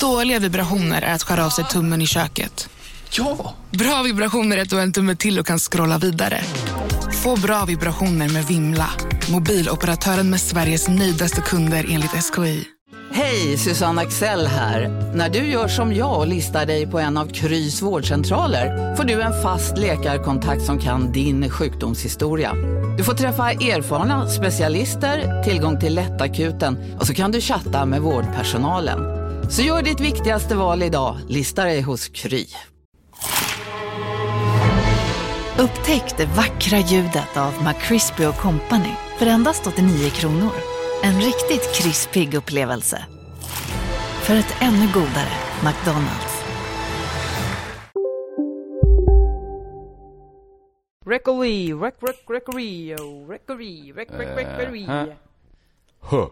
Dåliga vibrationer är att skära av sig tummen i köket. Ja! Bra vibrationer är att du har en tumme till och kan scrolla vidare. Få bra vibrationer med Vimla. Mobiloperatören med Sveriges nöjdaste kunder enligt SKI. Hej, Susanne Axel här. När du gör som jag och listar dig på en av Krys vårdcentraler får du en fast läkarkontakt som kan din sjukdomshistoria. Du får träffa erfarna specialister, tillgång till lättakuten och så kan du chatta med vårdpersonalen. Så gör ditt viktigaste val idag, listar dig hos Kry. Upptäck det vackra ljudet av McCrispy Company för endast 89 kronor. En riktigt krispig upplevelse. För ett ännu godare McDonalds. Reckory, rec, rec, reckorio, reckory, rec, rec, reckory. Äh, Huh.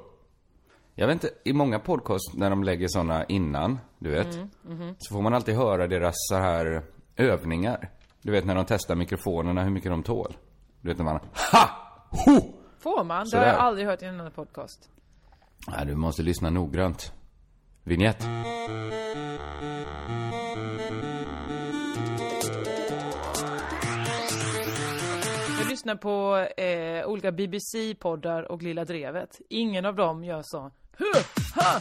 Jag vet inte, i många podcasts när de lägger såna innan, du vet. Mm, Så får man alltid höra deras så här övningar. Du vet när de testar mikrofonerna, hur mycket de tål. Du vet när man, ha! Ho! Får man? Det Sådär. har jag aldrig hört i en annan podcast. Nej, du måste lyssna noggrant. Vignett. Jag lyssnar på eh, olika BBC-poddar och Lilla Drevet. Ingen av dem gör så. Huh, ha!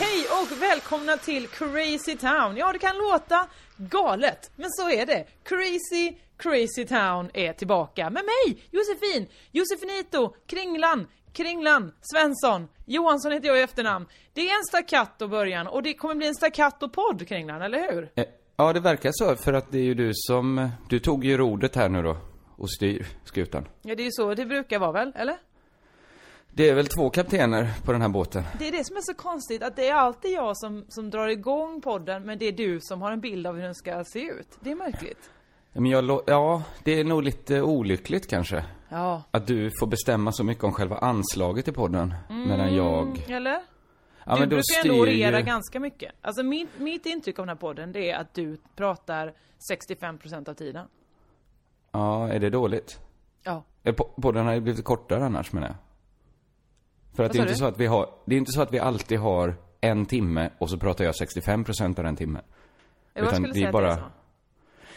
Hej och välkomna till Crazy Town. Ja, det kan låta galet, men så är det. Crazy, Crazy Town är tillbaka med mig, Josefin, Josefinito, Kringlan, Kringlan, Svensson, Johansson heter jag i efternamn. Det är en staccato början och det kommer bli en staccato-podd, Kringlan, eller hur? Eh, Ja, det verkar så, för att det är ju du som, du tog ju rodet här nu då. Och styr skutan. Ja, det är ju så det brukar vara väl, eller? Det är väl två kaptener på den här båten? Det är det som är så konstigt, att det är alltid jag som, som drar igång podden, men det är du som har en bild av hur den ska se ut. Det är märkligt. Men jag, ja, det är nog lite olyckligt kanske. Ja. Att du får bestämma så mycket om själva anslaget i podden. Medan jag... Eller? Ja, du brukar ändå styr orera ju... ganska mycket. Alltså mitt, mitt intryck av den här podden, det är att du pratar 65% av tiden. Ja, är det dåligt? Ja. Eh, po- Podden har ju blivit kortare annars menar jag. För att det är inte du? så att vi har, det är inte så att vi alltid har en timme och så pratar jag 65% av den timmen. Jag Utan skulle det säga bara- det är så.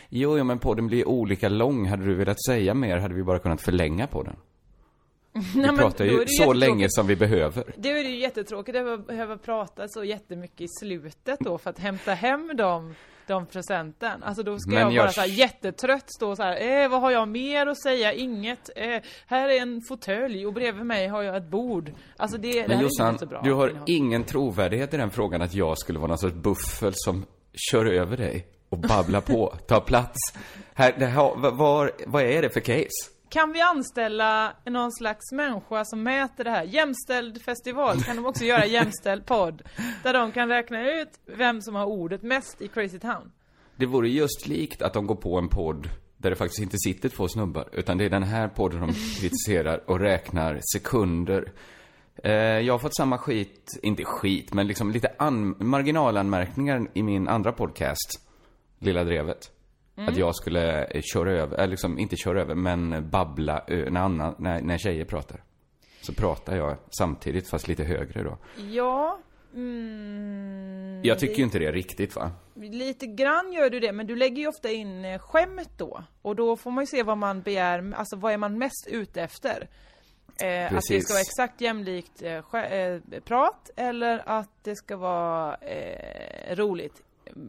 Jo, jo, men podden blir olika lång. Hade du velat säga mer hade vi bara kunnat förlänga podden. Vi pratar ju är det så länge som vi behöver. Det är ju jättetråkigt att behöva prata så jättemycket i slutet då för att hämta hem de, de presenten. Alltså då ska Men jag bara jag- så här jättetrött stå så här, eh, vad har jag mer att säga? Inget. Eh, här är en fåtölj och bredvid mig har jag ett bord. Alltså det, det Men här är Jossan, inte så bra. du har innehåll. ingen trovärdighet i den frågan att jag skulle vara någon sorts buffel som kör över dig och babblar på, tar plats. Här, det här, vad, vad är det för case? Kan vi anställa någon slags människa som mäter det här? Jämställd festival, kan de också göra jämställd podd? Där de kan räkna ut vem som har ordet mest i Crazy Town. Det vore just likt att de går på en podd där det faktiskt inte sitter två snubbar, utan det är den här podden de kritiserar och räknar sekunder. Eh, jag har fått samma skit, inte skit, men liksom lite an- marginalanmärkningar i min andra podcast, Lilla Drevet. Att jag skulle eh, köra över, eller liksom inte köra över, men babbla ö- när, annan, när, när tjejer pratar. Så pratar jag samtidigt, fast lite högre då. Ja, mm, Jag tycker ju inte det är riktigt va? Lite grann gör du det, men du lägger ju ofta in eh, skämt då. Och då får man ju se vad man begär, alltså vad är man mest ute efter? Eh, att det ska vara exakt jämlikt eh, eh, prat, eller att det ska vara eh, roligt eh,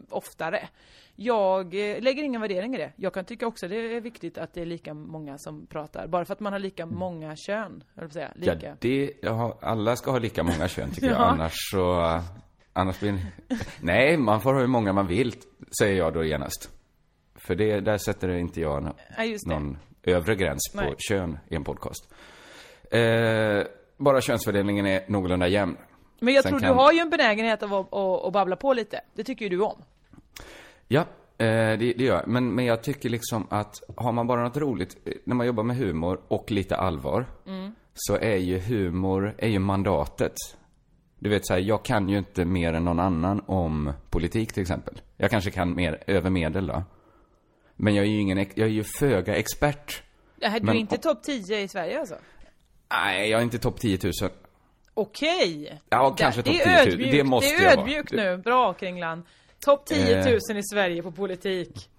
oftare. Jag eh, lägger ingen värdering i det. Jag kan tycka också det är viktigt att det är lika många som pratar. Bara för att man har lika många kön, jag säga. Lika. Ja, det, ja, alla ska ha lika många kön tycker jag. Ja. Annars så, annars blir Nej, man får ha hur många man vill, säger jag då genast. För det, där sätter inte jag nå- Ja, någon övre gräns på Nej. kön i en podcast. Eh, bara könsfördelningen är någorlunda jämn. Men jag Sen tror kan- du har ju en benägenhet av att, att, att babbla på lite. Det tycker ju du om. Ja, eh, det, det gör jag. Men, men jag tycker liksom att har man bara något roligt, eh, när man jobbar med humor och lite allvar, så är ju humor, är ju mandatet. Du vet så här, jag kan ju inte mer än någon annan om politik till exempel. Jag kanske kan mer över medel då. Men jag är ju ingen, jag är ju föga expert Det här, du Men- är inte topp 10 i Sverige alltså? Nej, jag är inte topp 10 000. Okej! Ja, kanske det topp är 10 000. ödmjukt. Det måste Det är ödmjukt nu. Bra Kringland. Topp 10 000 Eh. i Sverige på politik.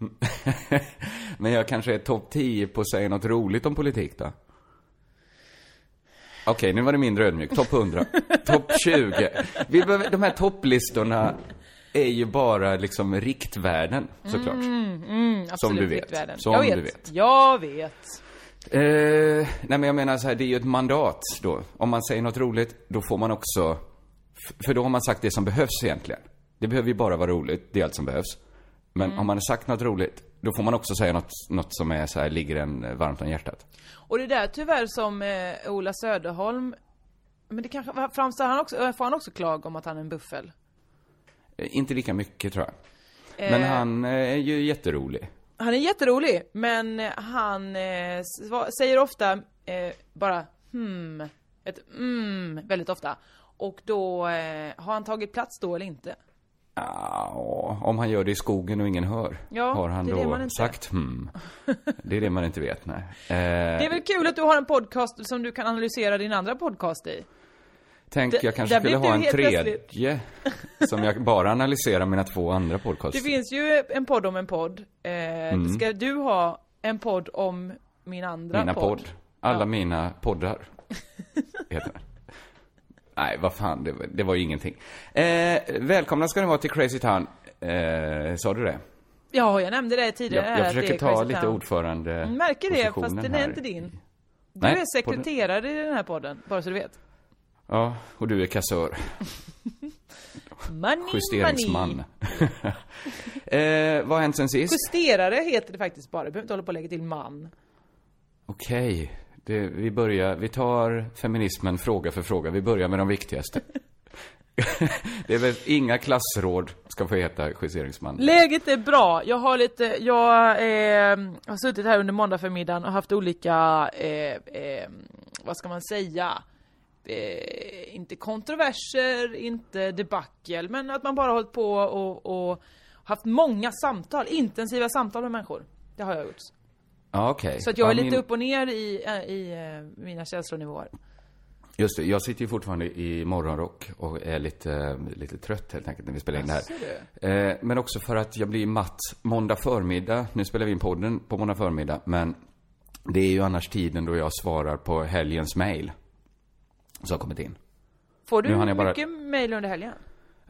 Men jag kanske är topp 10 på att säga något roligt om politik då? Okej, nu var det mindre ödmjukt. Topp 100. Topp 20. Vi behöver, de här topplistorna är ju bara liksom riktvärden, såklart. Absolut Som du vet. riktvärden. Som jag vet. du vet. Jag vet. Eh, nej men jag menar så här, det är ju ett mandat då. Om man säger något roligt, då får man också... För då har man sagt det som behövs egentligen. Det behöver ju bara vara roligt, det är allt som behövs. Men Mm. om man har sagt något roligt, då får man också säga något, något som är så här, ligger en eh, varmt om hjärtat. Och det där tyvärr som eh, Ola Söderholm men det kanske, framstår han också, får han också klag om att han är en buffel? Eh, Inte lika mycket tror jag. Men Eh. han eh, är ju jätterolig. Han är jätterolig, men han eh, säger ofta eh, bara hmm, ett mm väldigt ofta. Och då, eh, har han tagit plats då eller inte? Ja, om han gör det i skogen och ingen hör. Ja, har han då sagt hmm? Det är det man inte vet, nej. Eh, Det är väl kul att du har en podcast som du kan analysera din andra podcast i? Tänk, jag kanske skulle ha en tredje. som jag bara analyserar mina två andra podcasts. Det finns ju en podd om en podd. Eh, Mm. Ska du ha en podd om min andra Mina podd? podd. Alla Ja. mina poddar. Heter. Nej, vad fan, det, var- det var ju ingenting. Eh, välkomna ska ni vara till Crazy Town. Eh, sa du det? Ja, jag nämnde det tidigare. Jag, jag försöker ta Crazy lite Town. ordförande märker det, fast den är här. inte din. Du Nej, är podden- sekreterare i den här podden, bara så du vet. Ja, och du är kassör. Money, Justeringsman. money. eh, vad har hänt sen sist? Justerare heter det faktiskt bara, du behöver inte hålla på och lägga till man. Okej, det, vi börjar, vi tar feminismen fråga för fråga. Vi börjar med de viktigaste. det är väl inga klassråd ska få heta justeringsman. Läget är bra, jag har lite, jag eh, har suttit här under måndag förmiddagen och haft olika, eh, eh, vad ska man säga? Eh, inte kontroverser, inte debacle, men att man bara hållit på och, och haft många samtal, intensiva samtal med människor. Det har jag gjort. Okej. Så att jag är ja, lite min- upp och ner i, eh, i eh, mina känslonivåer. Just det, jag sitter ju fortfarande i morgonrock och är lite, lite trött helt enkelt när vi spelar in det här. Eh, men också för att jag blir matt måndag förmiddag. Nu spelar vi in podden på måndag förmiddag, men det är ju annars tiden då jag svarar på helgens mail. Som har kommit in. Får du jag bara- mycket mail under helgen?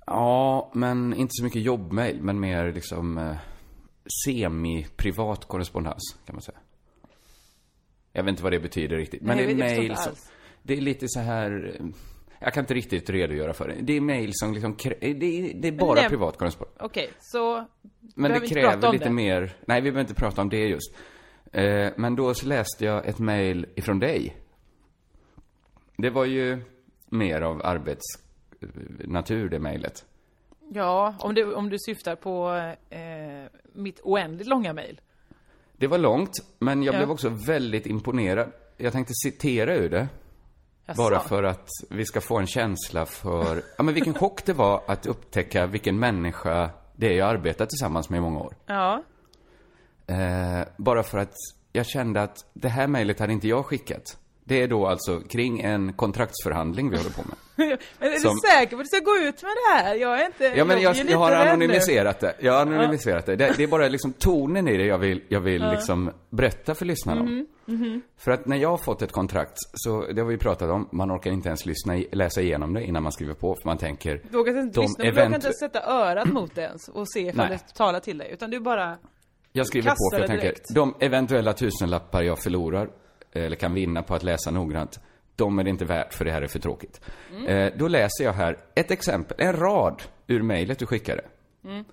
Ja, men inte så mycket jobbmail, men mer liksom eh, semi-privat korrespondens, kan man säga. Jag vet inte vad det betyder riktigt. Men Nej, det är mail inte som... Det är lite så här... eh, Jag kan inte riktigt redogöra för det. Det är mail som liksom... krä- Det är, det är bara näm- privat korrespondens. Okej, så Men det kräver lite det. mer... Nej, vi behöver inte prata om det just. Eh, men då så läste jag ett mail ifrån dig. Det var ju mer av arbetsnatur, det mejlet. Ja, om du, om du syftar på eh, mitt oändligt långa mail. Det var långt, men jag Ja. blev också väldigt imponerad. Jag tänkte citera ur det, Jaså? bara för att vi ska få en känsla för... Ja, men vilken chock det var att upptäcka vilken människa det är jag arbetat tillsammans med i många år. Ja. Eh, bara för att jag kände att det här mejlet hade inte jag skickat. Det är då alltså kring en kontraktsförhandling vi håller på med. men är Som- du säker på att du ska gå ut med det här? Jag är inte... Ja, men jag, jag lite har rädd nu. anonymiserat det. Jag har anonymiserat det. det. Det är bara liksom tonen i det jag vill, jag vill liksom berätta för lyssnarna om. Mhm, För att när jag har fått ett kontrakt, så det har vi pratat om, man orkar inte ens lyssna, i- läsa igenom det innan man skriver på, för man tänker... Du vågar inte lyssna, du event- inte ens sätta örat mot det ens och se ifall det talar till dig. Utan du bara... Jag skriver på för jag tänker, direkt. de eventuella tusenlappar jag förlorar, eller kan vinna på att läsa noggrant, de är det inte värt för det här är för tråkigt. Mm. Eh, då läser jag här ett exempel, en rad ur mejlet du skickade. Mm.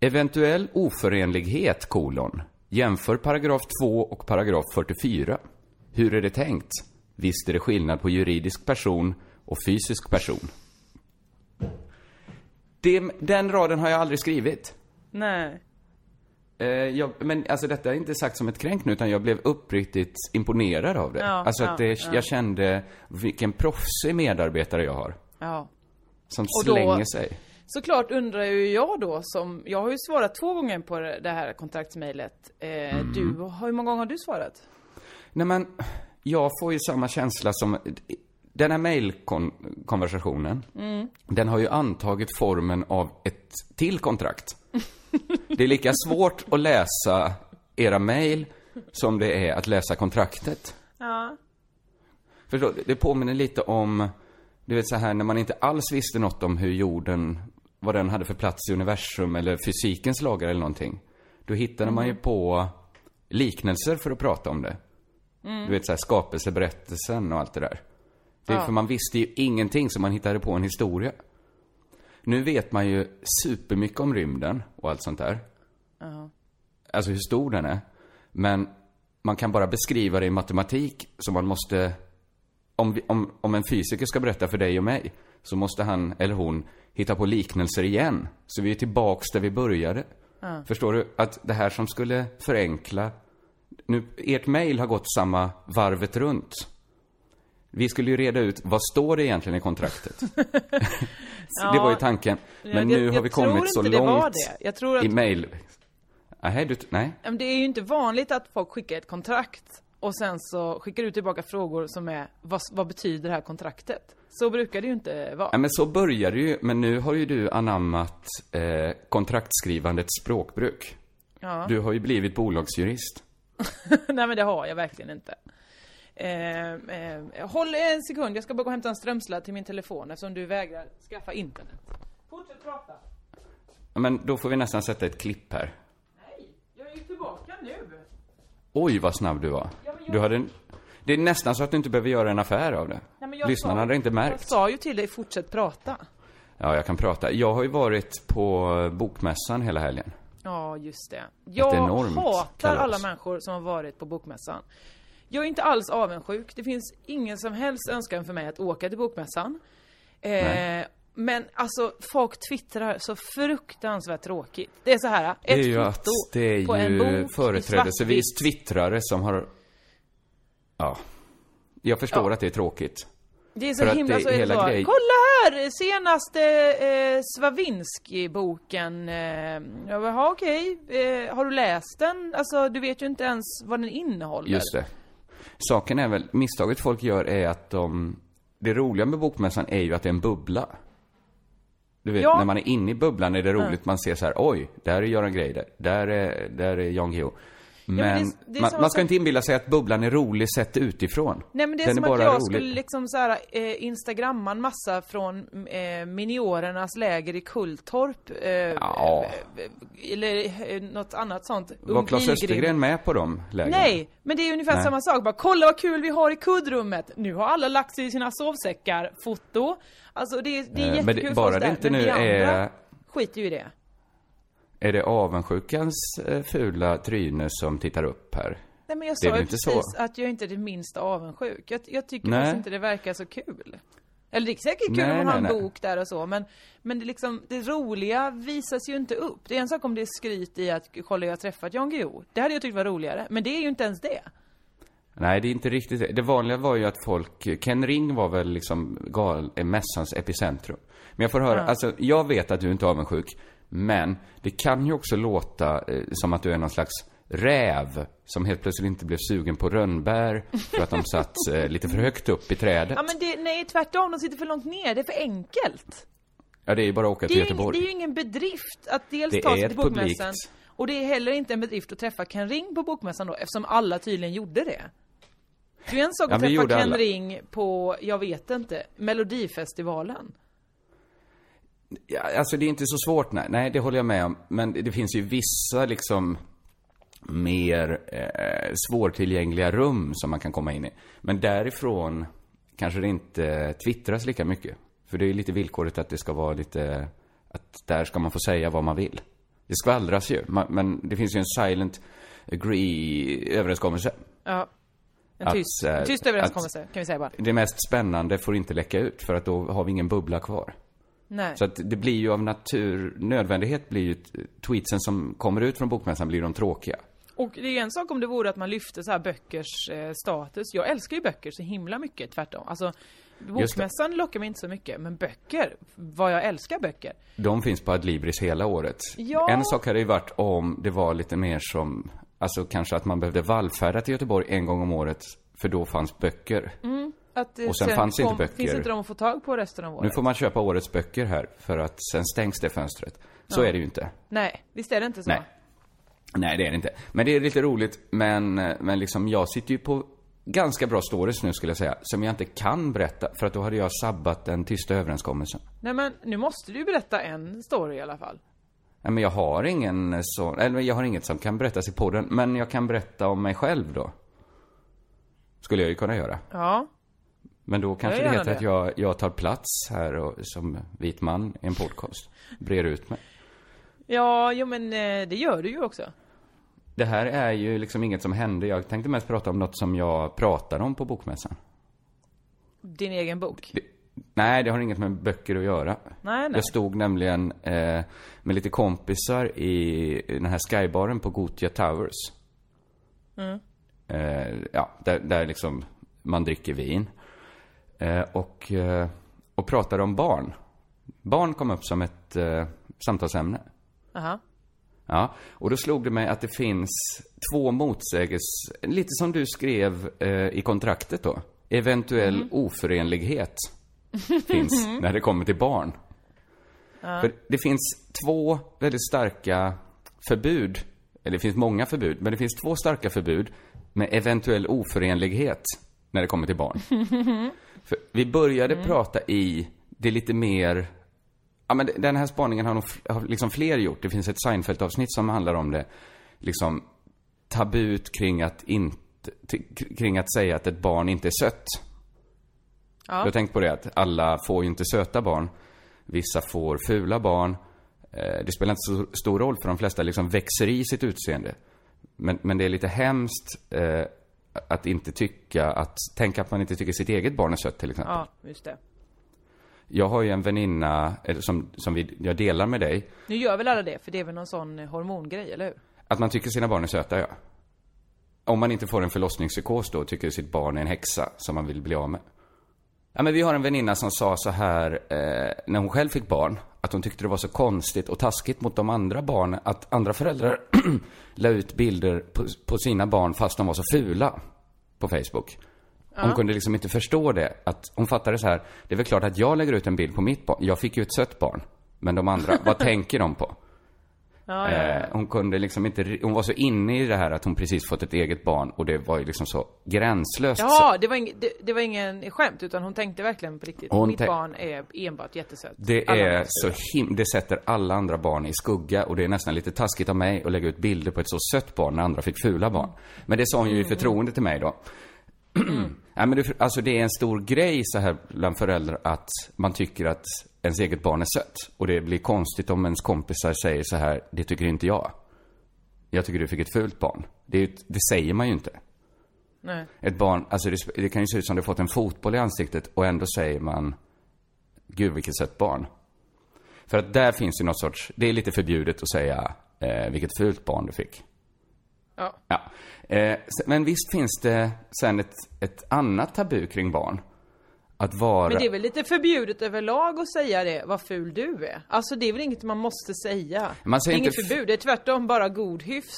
Eventuell oförenlighet, kolon. Jämför paragraf 2 och paragraf 44. Hur är det tänkt? Visst är det skillnad på juridisk person och fysisk person. Det, den raden har jag aldrig skrivit. Nej. Eh, jag, men alltså detta är inte sagt som ett kränk nu, utan jag blev uppriktigt imponerad av det. Ja, alltså att ja, det, ja. jag kände vilken proffsig medarbetare jag har. Ja. Som då- slänger sig. Såklart undrar ju jag då som, jag har ju svarat två gånger på det här kontraktsmejlet. Eh, Mm. Du, hur många gånger har du svarat? Nej men, jag får ju samma känsla som... Den här mejlkonversationen, den har ju antagit formen av ett till kontrakt. Det är lika svårt att läsa era mejl som det är att läsa kontraktet. Ja. Förstår? Det påminner lite om, du vet så här när man inte alls visste något om hur jorden, vad den hade för plats i universum eller fysikens lagar eller någonting. Då hittade man ju på liknelser för att prata om det. Du vet så här skapelseberättelsen och allt det där. Det är för man visste ju ingenting så man hittade på en historia. Nu vet man ju supermycket om rymden och allt sånt där. Alltså hur stor den är. Men man kan bara beskriva det i matematik, så man måste... Om, vi, om, om en fysiker ska berätta för dig och mig, så måste han eller hon hitta på liknelser igen. Så vi är tillbaks där vi började. Förstår du? Att det här som skulle förenkla... Nu, ert mejl har gått samma varvet runt. Vi skulle ju reda ut, vad står det egentligen i kontraktet? det var ju tanken. Men jag, nu jag, har vi kommit så långt. Jag tror att i mejl... Nej, du, nej. Det är ju inte vanligt att folk skickar ett kontrakt och sen så skickar du tillbaka frågor som är vad, vad betyder det här kontraktet? Så brukar det ju inte vara. Ja, men så börjar det ju, men nu har ju du anammat eh, kontraktskrivandets språkbruk. Ja. Du har ju blivit bolagsjurist. Nej men det har jag verkligen inte. Eh, eh, håll en sekund, jag ska bara gå och hämta en strömsladd till min telefon eftersom du vägrar skaffa internet. Fortsätt prata. Ja, men då får vi nästan sätta ett klipp här. Nej, jag är ju tillbaka nu. Oj, vad snabb du var. Ja, jag- Du hade en... Det är nästan så att du inte behöver göra en affär av det. Nej, jag Lyssnarna sa- hade inte Jag märkt. sa ju till dig, fortsätt prata. Ja, jag kan prata. Jag har ju varit på bokmässan hela helgen. Ja, just det. Jag hatar kalas. alla människor som har varit på bokmässan. Jag är inte alls avundsjuk. Det finns ingen som helst önskan för mig att åka till bokmässan. Eh, men alltså, folk twittrar så fruktansvärt tråkigt. Det är så här, Det är ett ju att det är på en bok företrädesvis twittrare som har... Ja. Jag förstår Ja. att det är tråkigt. Det är så För himla det- så hela så. grej- Kolla här! Senaste eh, Stravinsky-boken. Eh, jaha, okej. Eh, har du läst den? Alltså, du vet ju inte ens vad den innehåller. Just det. Saken är väl, misstaget folk gör är att de... Det roliga med bokmässan är ju att det är en bubbla. Du vet, Ja. när man är inne i bubblan är det roligt. Man ser så här, oj, där är Göran Greider. Där är, där är Jan Guillou. Men, men det det man, man ska inte inbilla sig att bubblan är rolig sett utifrån. Nej men det är Den som är att jag rolig. skulle liksom såhär eh, instagramma en massa från eh, miniorernas läger i Kulltorp. Eh, Ja. eh, eller eh, något annat sånt. Var Claes. Östergren med på de lägren? Nej, men det är ungefär Nej. samma sak. Bara kolla vad kul vi har i kuddrummet. Nu har alla lagt sig i sina sovsäckar. Foto. Alltså det är, det är Eh, men det- jättekul bara det inte nu är- skiter ju i det. Är det avundsjukans eh, fula tryne som tittar upp här? Nej men jag sa ju precis så? att jag inte är det minsta avundsjuk. Jag, jag tycker Nej. inte det verkar så kul. Eller det är säkert kul Nej, om man har en nej, nej. bok där och så, men, men det, liksom, det roliga visas ju inte upp. Det är en sak om det är skryt i att kolla jag har träffat Jan Guillou. Det hade jag tyckt var roligare, men det är ju inte ens det. Nej, det är inte riktigt det. Det vanliga var ju att folk, Ken Ring var väl liksom gal, eh, mässans epicentrum. Men jag får höra, alltså jag vet att du inte är avundsjuk, men det kan ju också låta eh, som att du är någon slags räv som helt plötsligt inte blev sugen på rönnbär för att de satt eh, lite för högt upp i trädet. Ja men det, nej tvärtom, de sitter för långt ner, det är för enkelt. Ja, det är ju bara att åka Det till är, ju ing, Göteborg. det är ju ingen bedrift att dels Det ta är sig till bokmässan, publikt. och det är heller inte en bedrift att träffa Ken Ring på bokmässan då, eftersom alla tydligen gjorde det. Det är en sak Ja, att vi träffa Ken alla. Ring på, jag vet inte, Melodifestivalen. Ja, alltså det är inte så svårt, nej. Nej, det håller jag med om. Men det, finns ju vissa liksom mer eh, svårtillgängliga rum som man kan komma in i. Men därifrån kanske det inte twittras lika mycket. För det är ju lite villkoret att det ska vara lite, att där ska man få säga vad man vill. Det skvallras ju, men det finns ju en silent agree-överenskommelse. Ja. En Att, tyst, eh, en tyst överenskommelse, kan vi säga bara. Det mest spännande får inte läcka ut, för att då har vi ingen bubbla kvar. Nej. Så att det blir ju av natur, nödvändighet blir ju tweetsen som kommer ut från bokmässan blir de tråkiga. Och det är en sak om det vore att man lyfte så här böckers eh, status. Jag älskar ju böcker så himla mycket, tvärtom. Alltså, bokmässan lockar mig inte så mycket, men böcker, vad jag älskar böcker. De finns på Adlibris hela året. Ja. En sak hade ju varit om det var lite mer som Alltså kanske att man behövde vallfärda till Göteborg en gång om året, för då fanns böcker. Att, Och sen fanns inte böcker. Finns inte de att få tag på resten av året? Nu får man köpa årets böcker här, för att sen stängs det fönstret. Så är det ju inte. Nej, visst är det inte så? Nej. Nej, det är det inte. Men det är lite roligt, men, men liksom jag sitter ju på ganska bra stories nu skulle jag säga, som jag inte kan berätta, för att då hade jag sabbat den tysta överenskommelsen. Nej men nu måste du ju berätta en story i alla fall. Nej, men jag har ingen sån, eller jag har inget som kan berättas i podden, men jag kan berätta om mig själv då. Skulle jag ju kunna göra. Ja. Men då kanske det heter det. att jag, jag tar plats här och, som vit man i en podcast. Brer ut mig. Ja, jo men eh, det gör du ju också. Det här är ju liksom inget som hände. Jag tänkte mest prata om något som jag pratade om på bokmässan. Din egen bok. Det, nej, det har inget med böcker att göra. Nej, nej. Jag stod nämligen eh, med lite kompisar i, i den här skybaren på Gotia Towers. Mm. Eh, ja, där, där liksom man dricker vin. Eh, och, eh, och pratade om barn. Barn kom upp som ett eh, samtalsämne. Aha. Ja, och då slog det mig att det finns två motsägelser, lite som du skrev i kontraktet då. Eventuell oförenlighet finns när det kommer till barn. För det finns två väldigt starka förbud, eller det finns många förbud, men det finns två starka förbud med eventuell oförenlighet när det kommer till barn. För vi började prata i det lite mer Ja, men den här spaningen har nog har liksom fler gjort. Det finns ett Seinfeld-avsnitt som handlar om det. Liksom tabut kring att inte, kring att säga att ett barn inte är sött. Jag har tänkt på det att alla får ju inte söta barn. Vissa får fula barn. Eh, Det spelar inte så stor roll för de flesta liksom växer i sitt utseende. Men, men det är lite hemskt eh, att inte tycka att, tänka att man inte tycker sitt eget barn är sött till exempel. Ja, just det. Jag har ju en väninna, som, som vi, jag delar med dig, Nu gör väl alla det, för det är väl någon sån eh, hormongrej, eller hur? att man tycker sina barn är söta, ja. Om man inte får en förlossningspsykos då, tycker sitt barn är en häxa som man vill bli av med. Ja, men vi har en väninna som sa så här, eh, när hon själv fick barn, att hon tyckte det var så konstigt och taskigt mot de andra barnen, att andra föräldrar la ut bilder på, på sina barn fast de var så fula på Facebook. Hon kunde liksom inte förstå det. Att hon fattade så här, det är väl klart att jag lägger ut en bild på mitt barn. Jag fick ju ett sött barn. Men de andra, vad tänker de på? Ja, ja. Eh, hon kunde liksom inte, hon var så inne i det här att hon precis fått ett eget barn och det var ju liksom så gränslöst. Ja, det var, ing, det, det var ingen skämt, utan hon tänkte verkligen på riktigt. Hon Mitt barn är enbart jättesött. Det Alla är så him- det sätter alla andra barn i skugga och det är nästan lite taskigt av mig att lägga ut bilder på ett så sött barn när andra fick fula barn. Men det sa hon ju i förtroende till mig då. Nej, men det, alltså det är en stor grej så här bland föräldrar att man tycker att ens eget barn är sött. Och det blir konstigt om ens kompisar säger så här, det tycker inte jag. Jag tycker du fick ett fult barn. Det, är, det säger man ju inte. Nej. Ett barn, alltså det, det kan ju se ut som du fått en fotboll i ansiktet och ändå säger man Gud vilket sött barn. För att där finns ju något sorts, det är lite förbjudet att säga eh, vilket fult barn du fick. Ja. Ja. Eh, men visst finns det sen ett, ett annat tabu kring barn. Att vara... Men det är väl lite förbjudet överlag att säga det, vad ful du är. Alltså det är väl inget man måste säga. Man säger det är inget inte f- förbud, det är tvärtom bara god hyfs.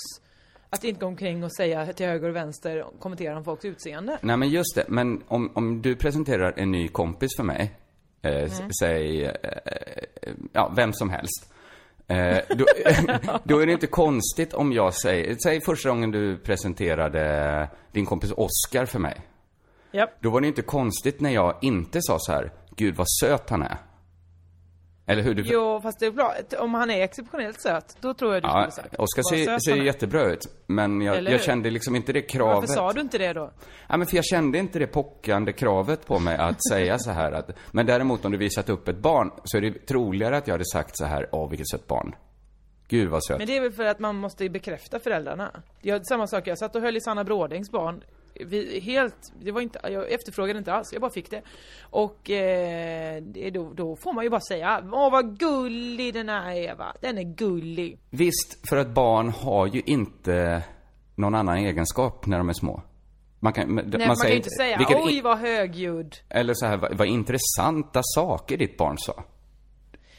Att inte gå omkring och säga till höger och vänster, kommentera om folks utseende. Nej men just det, men om, om du presenterar en ny kompis för mig, eh, s- säg, eh, eh, ja, vem som helst. Eh, då, då är det inte konstigt om jag säger, säg första gången du presenterade din kompis Oscar för mig. Japp. Då var det inte konstigt när jag inte sa så här, gud vad söt han är. Eller hur? Du, Jo, fast det är bra. Om han är exceptionellt söt, då tror jag du ja, skulle sagt. Oskar ser, söt ser jättebra ut. Men jag, jag kände liksom inte det kravet. Varför sa du inte det då? Ja, men för jag kände inte det pockande kravet på mig att säga så här att, men däremot om du visat upp ett barn så är det troligare att jag hade sagt så här, åh vilket sött barn. Gud vad sött. Men det är väl för att man måste bekräfta föräldrarna. Jag, samma sak, jag satt och höll i Sanna Brådings barn. Vi, helt, det var inte, jag efterfrågade inte alls, jag bara fick det. Och eh, då, då får man ju bara säga, åh vad gullig den är Eva, den är gullig. Visst, för att barn har ju inte någon annan egenskap när de är små. Man kan, man, Nej, man, kan ju inte säga, vilket oj vad högljudd. Eller så här, vad, vad intressanta saker ditt barn sa.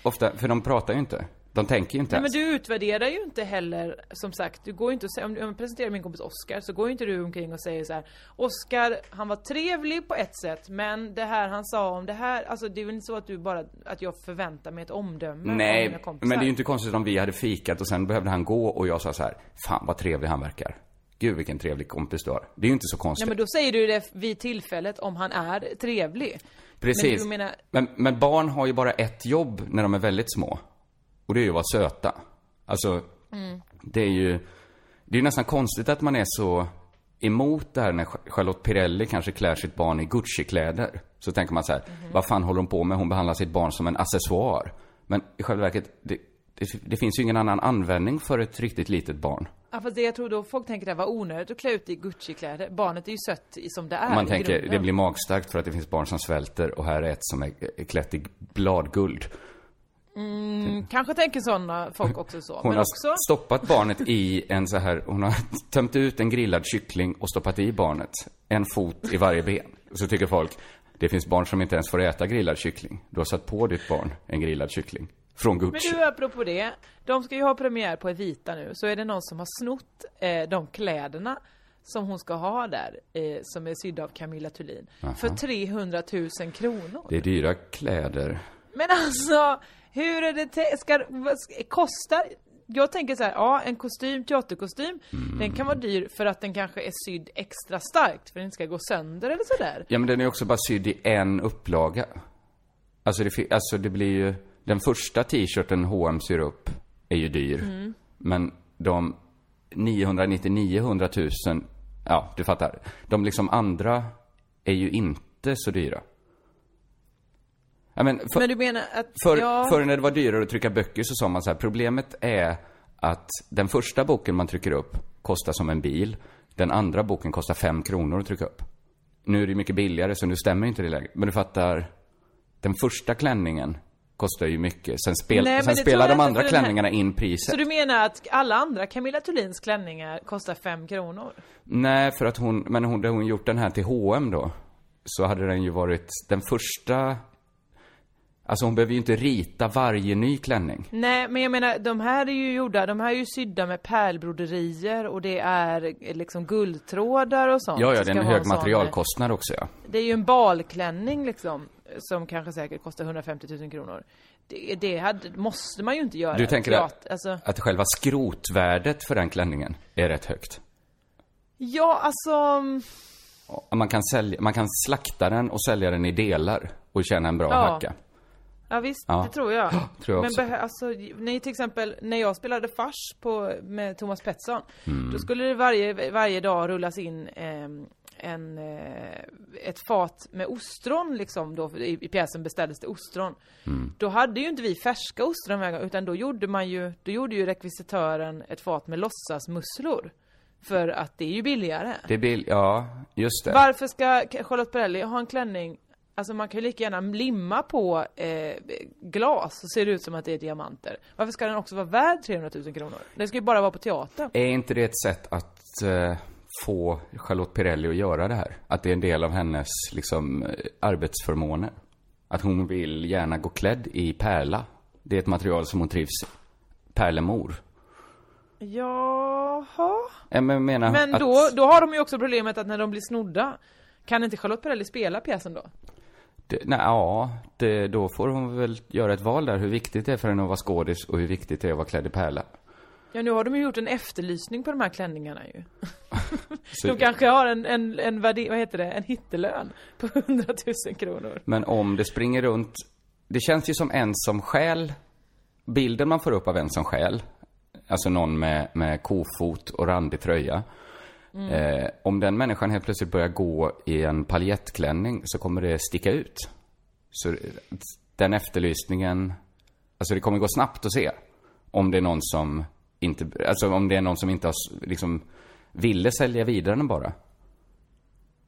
Ofta, för de pratar ju inte. De tänker ju inte Nej men ens. du utvärderar ju inte heller, som sagt, du går ju inte och säger, om jag presenterar min kompis Oscar så går ju inte du omkring och säger så här: Oscar, han var trevlig på ett sätt, men det här han sa om det här, alltså det är väl inte så att du bara, att jag förväntar mig ett omdöme av mina Nej, kompisar? men det är ju inte konstigt om vi hade fikat och sen behövde han gå och jag sa så här, fan vad trevlig han verkar. Gud vilken trevlig kompis du har. Det är ju inte så konstigt. Nej men då säger du det vid tillfället om han är trevlig. Precis. Men menar, Men, men barn har ju bara ett jobb när de är väldigt små. Och det är ju att vara söta. Alltså, Mm. det är ju... Det är nästan konstigt att man är så emot det här när Charlotte Pirelli kanske klär sitt barn i Gucci-kläder. Så tänker man så här, Mhm. vad fan håller hon på med? Hon behandlar sitt barn som en accessoar. Men i själva verket, det, det, det finns ju ingen annan användning för ett riktigt litet barn. ja fast det jag tror då folk tänker det var onödigt att klä ut i Gucci-kläder. Barnet är ju sött som det är Man tänker, grunden. det blir magstarkt för att det finns barn som svälter och här är ett som är är klätt i bladguld. Kanske tänker sådana folk också så. Hon men har också, stoppat barnet i en så här, hon har tömt ut en grillad kyckling och stoppat i barnet. En fot i varje ben. Så tycker folk, det finns barn som inte ens får äta grillad kyckling. Du har satt på ditt barn en grillad kyckling. Från men Gucci. du apropå det. De ska ju ha premiär på Evita nu. Så är det någon som har snott eh, de kläderna som hon ska ha där. Eh, som är sydda av Camilla Thulin. För 300 000 kronor. Det är dyra kläder. Men alltså, hur är det te- ska, ska, kostar jag tänker så här, ja en kostym, teaterkostym, den kan vara dyr för att den kanske är sydd extra starkt för att den inte ska gå sönder eller sådär. Ja men den är också bara sydd i en upplaga. Alltså det, alltså det blir ju, den första t-shirten H&M syr upp är ju dyr. Men de 999 100 000, ja du fattar. De liksom andra är ju inte så dyra. Ja, men för, Men du menar att, för, ja, Förr när det var dyrare att trycka böcker så sa man så här, problemet är att den första boken man trycker upp kostar som en bil. Den andra boken kostar fem kronor att trycka upp. Nu är det mycket billigare så nu stämmer inte det längre. Men du fattar, den första klänningen kostar ju mycket. Sen, spel, Nej, sen spelar de andra den här- klänningarna in priset. så du menar att alla andra Camilla Thulins klänningar kostar fem kronor? Nej, för att hon, men hon, hade hon gjort den här till H&M då, så hade den ju varit den första... Alltså hon behöver ju inte rita varje ny klänning. Nej, men jag menar, de här är ju gjorda, de här är ju sydda med pärlbroderier och det är eh, liksom guldtrådar och sånt. Ja, ja, det är en hög sån, eh, materialkostnad också ja. Det är ju en balklänning liksom, som kanske säkert kostar 150 000 kronor. Det, det hade, måste man ju inte göra. Du tänker att, Alltså, att själva skrotvärdet för den klänningen är rätt högt? ja, alltså... Man kan, sälja, man kan slakta den och sälja den i delar och tjäna en bra Ja. hacka. Ja visst, Ja. det tror jag. tror jag Men också. alltså, när, till exempel när jag spelade fars på, med Thomas Pettersson, Mm. då skulle det varje, varje dag rullas in ehm, en, eh, ett fat med ostron liksom då, i, i pjäsen beställdes det ostron. Mm. Då hade ju inte vi färska ostron varje gång, utan då gjorde man ju, då gjorde ju rekvisitören ett fat med låtsasmusslor. För att det är ju billigare. Det blir, ja, just det. Varför ska Charlotte Perrelli ha en klänning Alltså man kan ju lika gärna limma på eh, glas så ser det ut som att det är diamanter. Varför ska den också vara värd 300 000 kronor? Den ska ju bara vara på teatern. Är inte det ett sätt att eh, få Charlotte Pirelli att göra det här? Att det är en del av hennes, liksom, eh, arbetsförmåner? Att hon vill gärna gå klädd i pärla? Det är ett material som hon trivs i. Pärlemor. Jaha. Jag men- menar Men att, då, då har de ju också problemet att när de blir snodda kan inte Charlotte Perrelli spela pjäsen då? Det, nej, ja, det, då får hon väl göra ett val där hur viktigt det är för henne att vara skådis och hur viktigt det är att vara klädd i pärla. Ja nu har de ju gjort en efterlysning på de här klänningarna ju. Så, De kanske har en, en, en vad heter det, en hittelön på 100 000 kronor. Men om det springer runt, det känns ju som en som skäl, bilden man får upp av en som skäl, alltså någon med, med kofot och randig tröja. Eh, om den människan helt plötsligt börjar gå i en paljettklänning så kommer det sticka ut. Så eh, den efterlysningen, alltså det kommer gå snabbt att se. Om det är någon som inte, alltså om det är någon som inte har liksom ville sälja vidare den bara.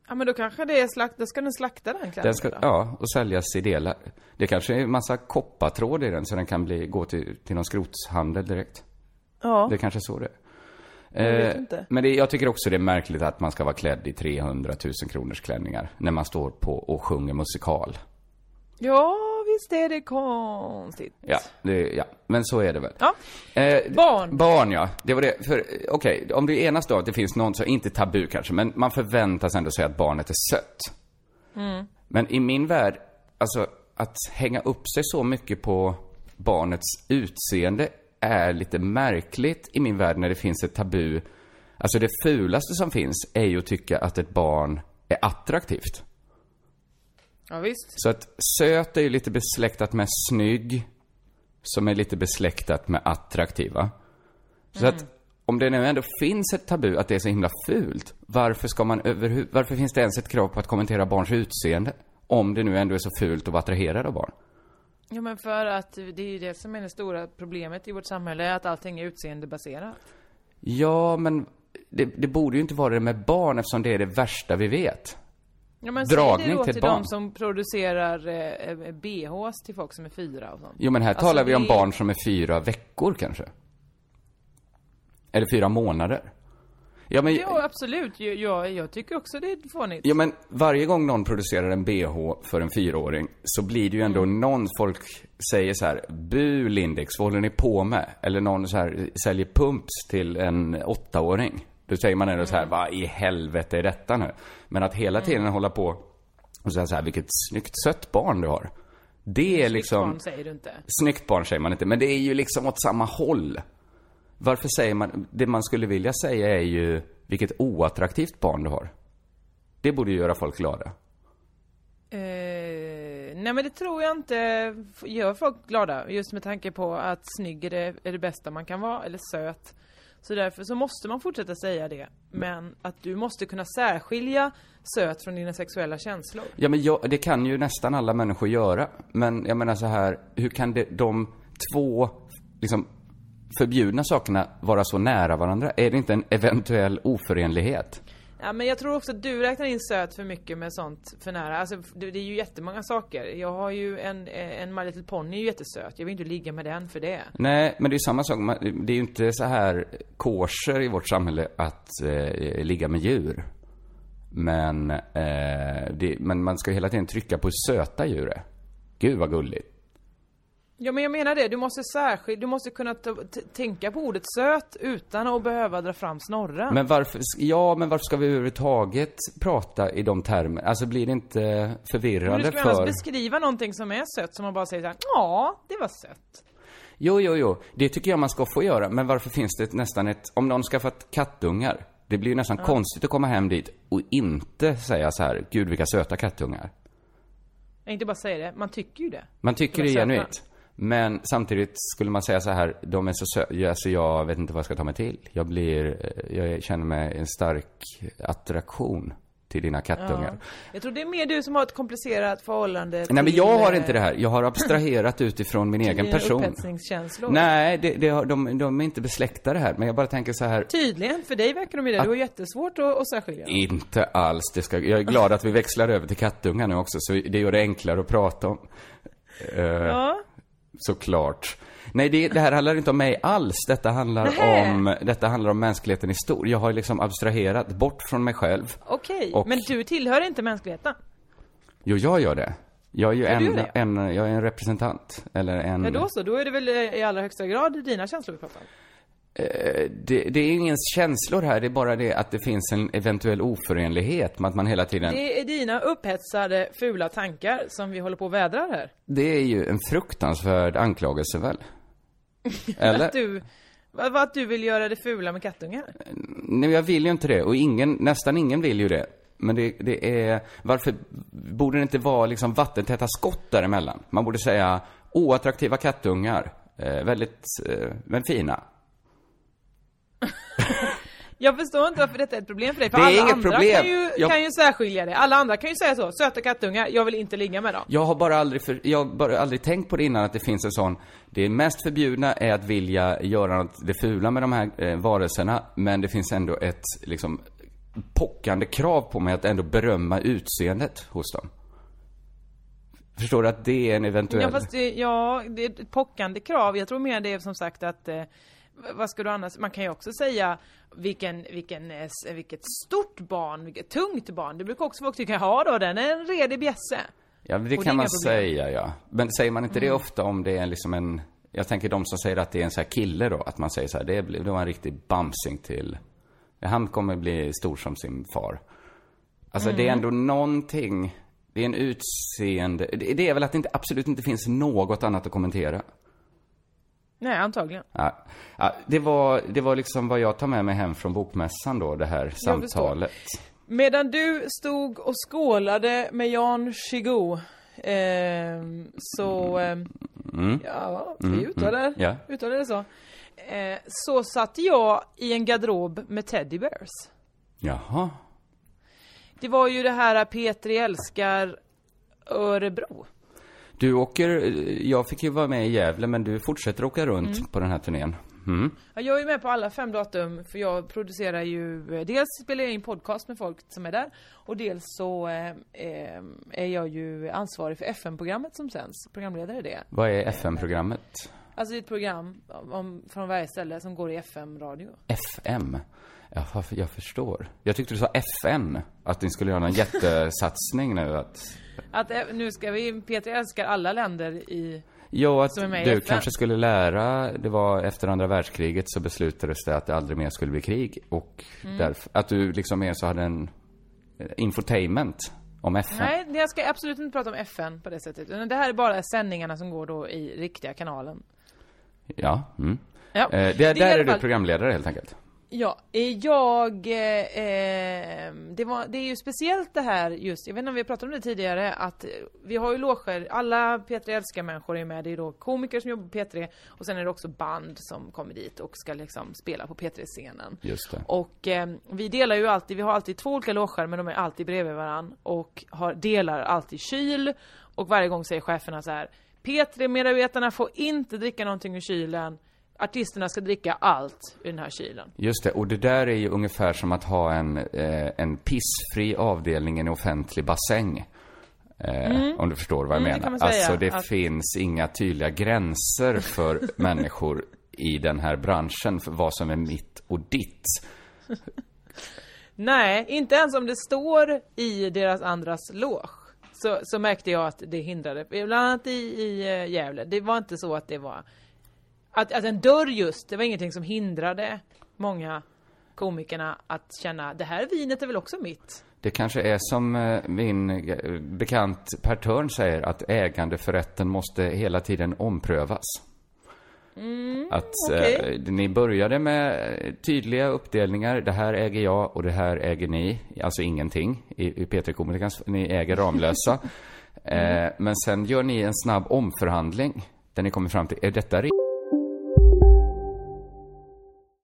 Ja men då kanske det är slakt, då ska den slakta den klänningen Den ska, då? ja, och säljas i delar. Det kanske är en massa koppartråd i den så den kan bli, gå till, till någon skrotshandel direkt. Ja. Det är kanske är så det är. Jag Eh. Men det, jag tycker också det är märkligt att man ska vara klädd i 300 000 kronors klänningar när man står på och sjunger musikal. Ja, visst är det konstigt. Ja, det, ja, men så är det väl. Ja. Eh, Barn. Barn, ja. Det var det. För, okej, om det enas då att det finns någon som, inte tabu kanske, men man förväntas ändå säga att barnet är sött. Men i min värld, alltså att hänga upp sig så mycket på barnets utseende är lite märkligt i min värld när det finns ett tabu. Alltså det fulaste som finns är ju att tycka att ett barn är attraktivt. Ja, visst. Så att söt är ju lite besläktat med snygg, som är lite besläktat med attraktiva. Så att om det nu ändå finns ett tabu att det är så himla fult, varför ska man överhu- varför finns det ens ett krav på att kommentera barns utseende? Om det nu ändå är så fult att vara attraherad av barn. Ja, men för att det är ju det som är det stora problemet i vårt samhälle, att allting är utseendebaserat. Ja, men det, det borde ju inte vara det med barn eftersom det är det värsta vi vet. Ja, men Dragning säg det då till till, ett barn. de som producerar eh, eh, BHs till folk som är fyra och sånt. Jo, men här Alltså, talar vi om det- barn som är fyra veckor kanske. Eller fyra månader. Ja, men... Ja, absolut. Jag, jag, tycker också det är fånigt. Ja men varje gång någon producerar en bh för en fyraåring så blir det ju ändå Mm. någon folk säger så här, bu Lindex, vad håller ni på med? Eller någon så här säljer pumps till en åttaåring. Då säger man ändå så Mm. här, vad i helvete är detta nu? Men att hela tiden hålla på och säga så här, vilket snyggt sött barn du har. Det är liksom... Barn säger du inte. Snyggt barn säger man inte, men det är ju liksom åt samma håll. Varför säger man, det man skulle vilja säga är ju, vilket oattraktivt barn du har. Det borde ju göra folk glada. Eh, nej men det tror jag inte gör folk glada. Just med tanke på att snygg är det, är det bästa man kan vara, eller söt. Så därför så måste man fortsätta säga det. Men att du måste kunna särskilja söt från dina sexuella känslor. Ja, men jag, det kan ju nästan alla människor göra. Men jag menar så här, hur kan det, de två, liksom, förbjudna sakerna vara så nära varandra? Är det inte en eventuell oförenlighet? Ja men jag tror också att du räknar in söt för mycket med sånt för nära. Alltså det, det är ju jättemånga saker. Jag har ju en, en My Little Pony är ju jättesöt. Jag vill inte ligga med den för det. Nej, men det är ju samma sak. Det är ju inte så här kosher i vårt samhälle att eh, ligga med djur. Men, eh, det, men man ska hela tiden trycka på hur söta djur är. Gud vad gulligt. Ja men jag menar det, du måste särskilt, du måste kunna tänka på ordet söt utan att behöva dra fram snorren. Men varför, ja, men varför ska vi överhuvudtaget prata i de termerna? Alltså blir det inte Men du förvirrande ska för... beskriva någonting som är sött som man bara säger såhär, ja, det var sött. Jo, jo, jo. Det tycker jag man ska få göra. Men varför finns det nästan ett... Om någon skaffat kattungar, det blir ju nästan konstigt att komma hem dit och inte säga så här, gud vilka söta kattungar. Jag inte bara säga det, man tycker ju det. Man tycker De det söta. genuint. Men samtidigt skulle man säga så här, de är så söta, alltså jag vet inte vad jag ska ta mig till. Jag blir, eh, jag känner mig en stark attraktion till dina kattungar. Jag tror det är mer du som har ett komplicerat förhållande Nej men till, jag har eh, inte det här. Jag har abstraherat utifrån min egen person. upphetsningskänslor. Nej, det, det har, de, de är inte besläktade här. Men jag bara tänker så här. Tydligen, för dig verkar de ju det. Du har jättesvårt att, att särskilja. Inte alls. Det ska, jag är glad att vi växlar över till kattungar nu också, så det gör det enklare att prata om. Eh, Ja. Såklart. Nej, det, det här handlar inte om mig alls. Detta handlar, om, detta handlar om mänskligheten i stort. Jag har liksom abstraherat bort från mig själv. Okej, Och- men du tillhör inte mänskligheten. Jo, jag gör det. Jag är ju en, en, jag är en representant. Eller en... Ja då så, då är det väl eh, i allra högsta grad dina känslor vi pratar om. Eh, det, det är ingens känslor här, det är bara det att det finns en eventuell oförenlighet med att man hela tiden... Det, Det är dina upphetsade, fula tankar som vi håller på och vädrar här. är ju en fruktansvärd anklagelse väl? Eller? Att du, att du vill göra det fula med kattungar? Nej, jag vill ju inte det. Och ingen, nästan ingen vill ju det. Men det, det är, varför borde det inte vara liksom vattentäta skott däremellan? Man borde säga oattraktiva kattungar, eh, väldigt, eh, men fina. Jag förstår inte varför detta är ett problem för dig, för Det är alla inget andra problem. Kan, ju, Jag- kan ju särskilja det. Alla andra kan ju säga så, söta kattungar, jag vill inte ligga med dem. Jag har bara aldrig, för, jag har bara aldrig tänkt på det innan att det finns en sån, det mest förbjudna är att vilja göra något, det fula med de här eh, varelserna, men det finns ändå ett, liksom, pockande krav på mig att ändå berömma utseendet hos dem. Förstår du att det är en eventuell... Ja fast det, ja, det är ett pockande krav. Jag tror mer det är som sagt att eh, vad ska du annars, man kan ju också säga vilken, vilken, eh, vilket stort barn, vilket tungt barn. Det brukar också folk tycka, ja då den är en redig bjässe. Ja, det Och det kan man inga problem. säga, ja. Men säger man inte det Mm. ofta om det är liksom en... Jag tänker de som säger att det är en sån här kille då, att man säger så här, det, det var en riktig bamsing till... Han kommer bli stor som sin far. Alltså det är Mm. ändå någonting, det är en utseende... Det, det är väl att det inte, absolut inte finns något annat att kommentera. Nej, antagligen. Ja, ja, det, var, det var liksom vad jag tar med mig hem från bokmässan då, det här samtalet. Medan du stod och skålade med Jan Chigo ehm, så, ehm, ja, vi uttalar, Mm. Ja. uttalar det så. Eh, så satt jag i en garderob med Teddy Bears. Jaha. Det var ju det här Petri älskar Örebro. Du åker, jag fick ju vara med i Gävle, men du fortsätter åka runt på den här turnén. Mm. Ja, Jag är med på alla fem datum för jag producerar ju, eh, dels spelar jag in podcast med folk som är där och dels så eh, eh, är jag ju ansvarig för FM-programmet som sänds, programledare det. Vad är FM-programmet? Alltså det är ett program om, från varje ställe som går i FM-radio. FM? Jaha, jag förstår. Jag tyckte du sa FN, att ni skulle göra en jättesatsning nu att... Att eh, nu ska vi, Peter älskar alla länder i, Jo, att är du kanske skulle lära, det var efter andra världskriget så beslutades det att det aldrig mer skulle bli krig och Mm. därför, att du liksom mer så hade en eh, infotainment om FN. nej jag ska absolut inte prata om FN på det sättet. Det här är bara sändningarna som går då i riktiga kanalen. Ja, mm. Ja, Eh, det, i där alla är du programledare helt enkelt. Ja, eh, jag... Eh, eh, det, var, det är ju speciellt det här just, jag vet inte om vi har pratat om det tidigare, att vi har ju loger, alla P3 Älskar-människor är med, det är då komiker som jobbar på P3 och sen är det också band som kommer dit och ska liksom spela på P3-scenen. Just det. Och eh, vi delar ju alltid, vi har alltid två olika loger men de är alltid bredvid varann och har, delar alltid kyl och varje gång säger cheferna så här P3-medarbetarna får inte dricka någonting ur kylen Artisterna ska dricka allt ur den här kylen. Just det, och det där är ju ungefär som att ha en, eh, en pissfri avdelning i en offentlig bassäng. Eh, Om du förstår vad jag Mm, det menar. säga, alltså det att- finns inga tydliga gränser för människor i den här branschen för vad som är mitt och ditt. Nej, inte ens om det står i deras andras loge. Så, så märkte jag att det hindrade. Bland annat i, i eh, Gävle. Det var inte så att det var... Att, att en dörr just, det var ingenting som hindrade många komikerna att känna det här vinet är väl också mitt. Det kanske är som eh, min eh, bekant Per Törn säger, att ägandeförrätten måste hela tiden omprövas. att Mm, okej. eh, ni började med tydliga uppdelningar, det här äger jag och det här äger ni, alltså ingenting i, i P3 Komikers, ni äger Ramlösa. Mm. eh, men sen gör ni en snabb omförhandling, där ni kommer fram till, är detta ri-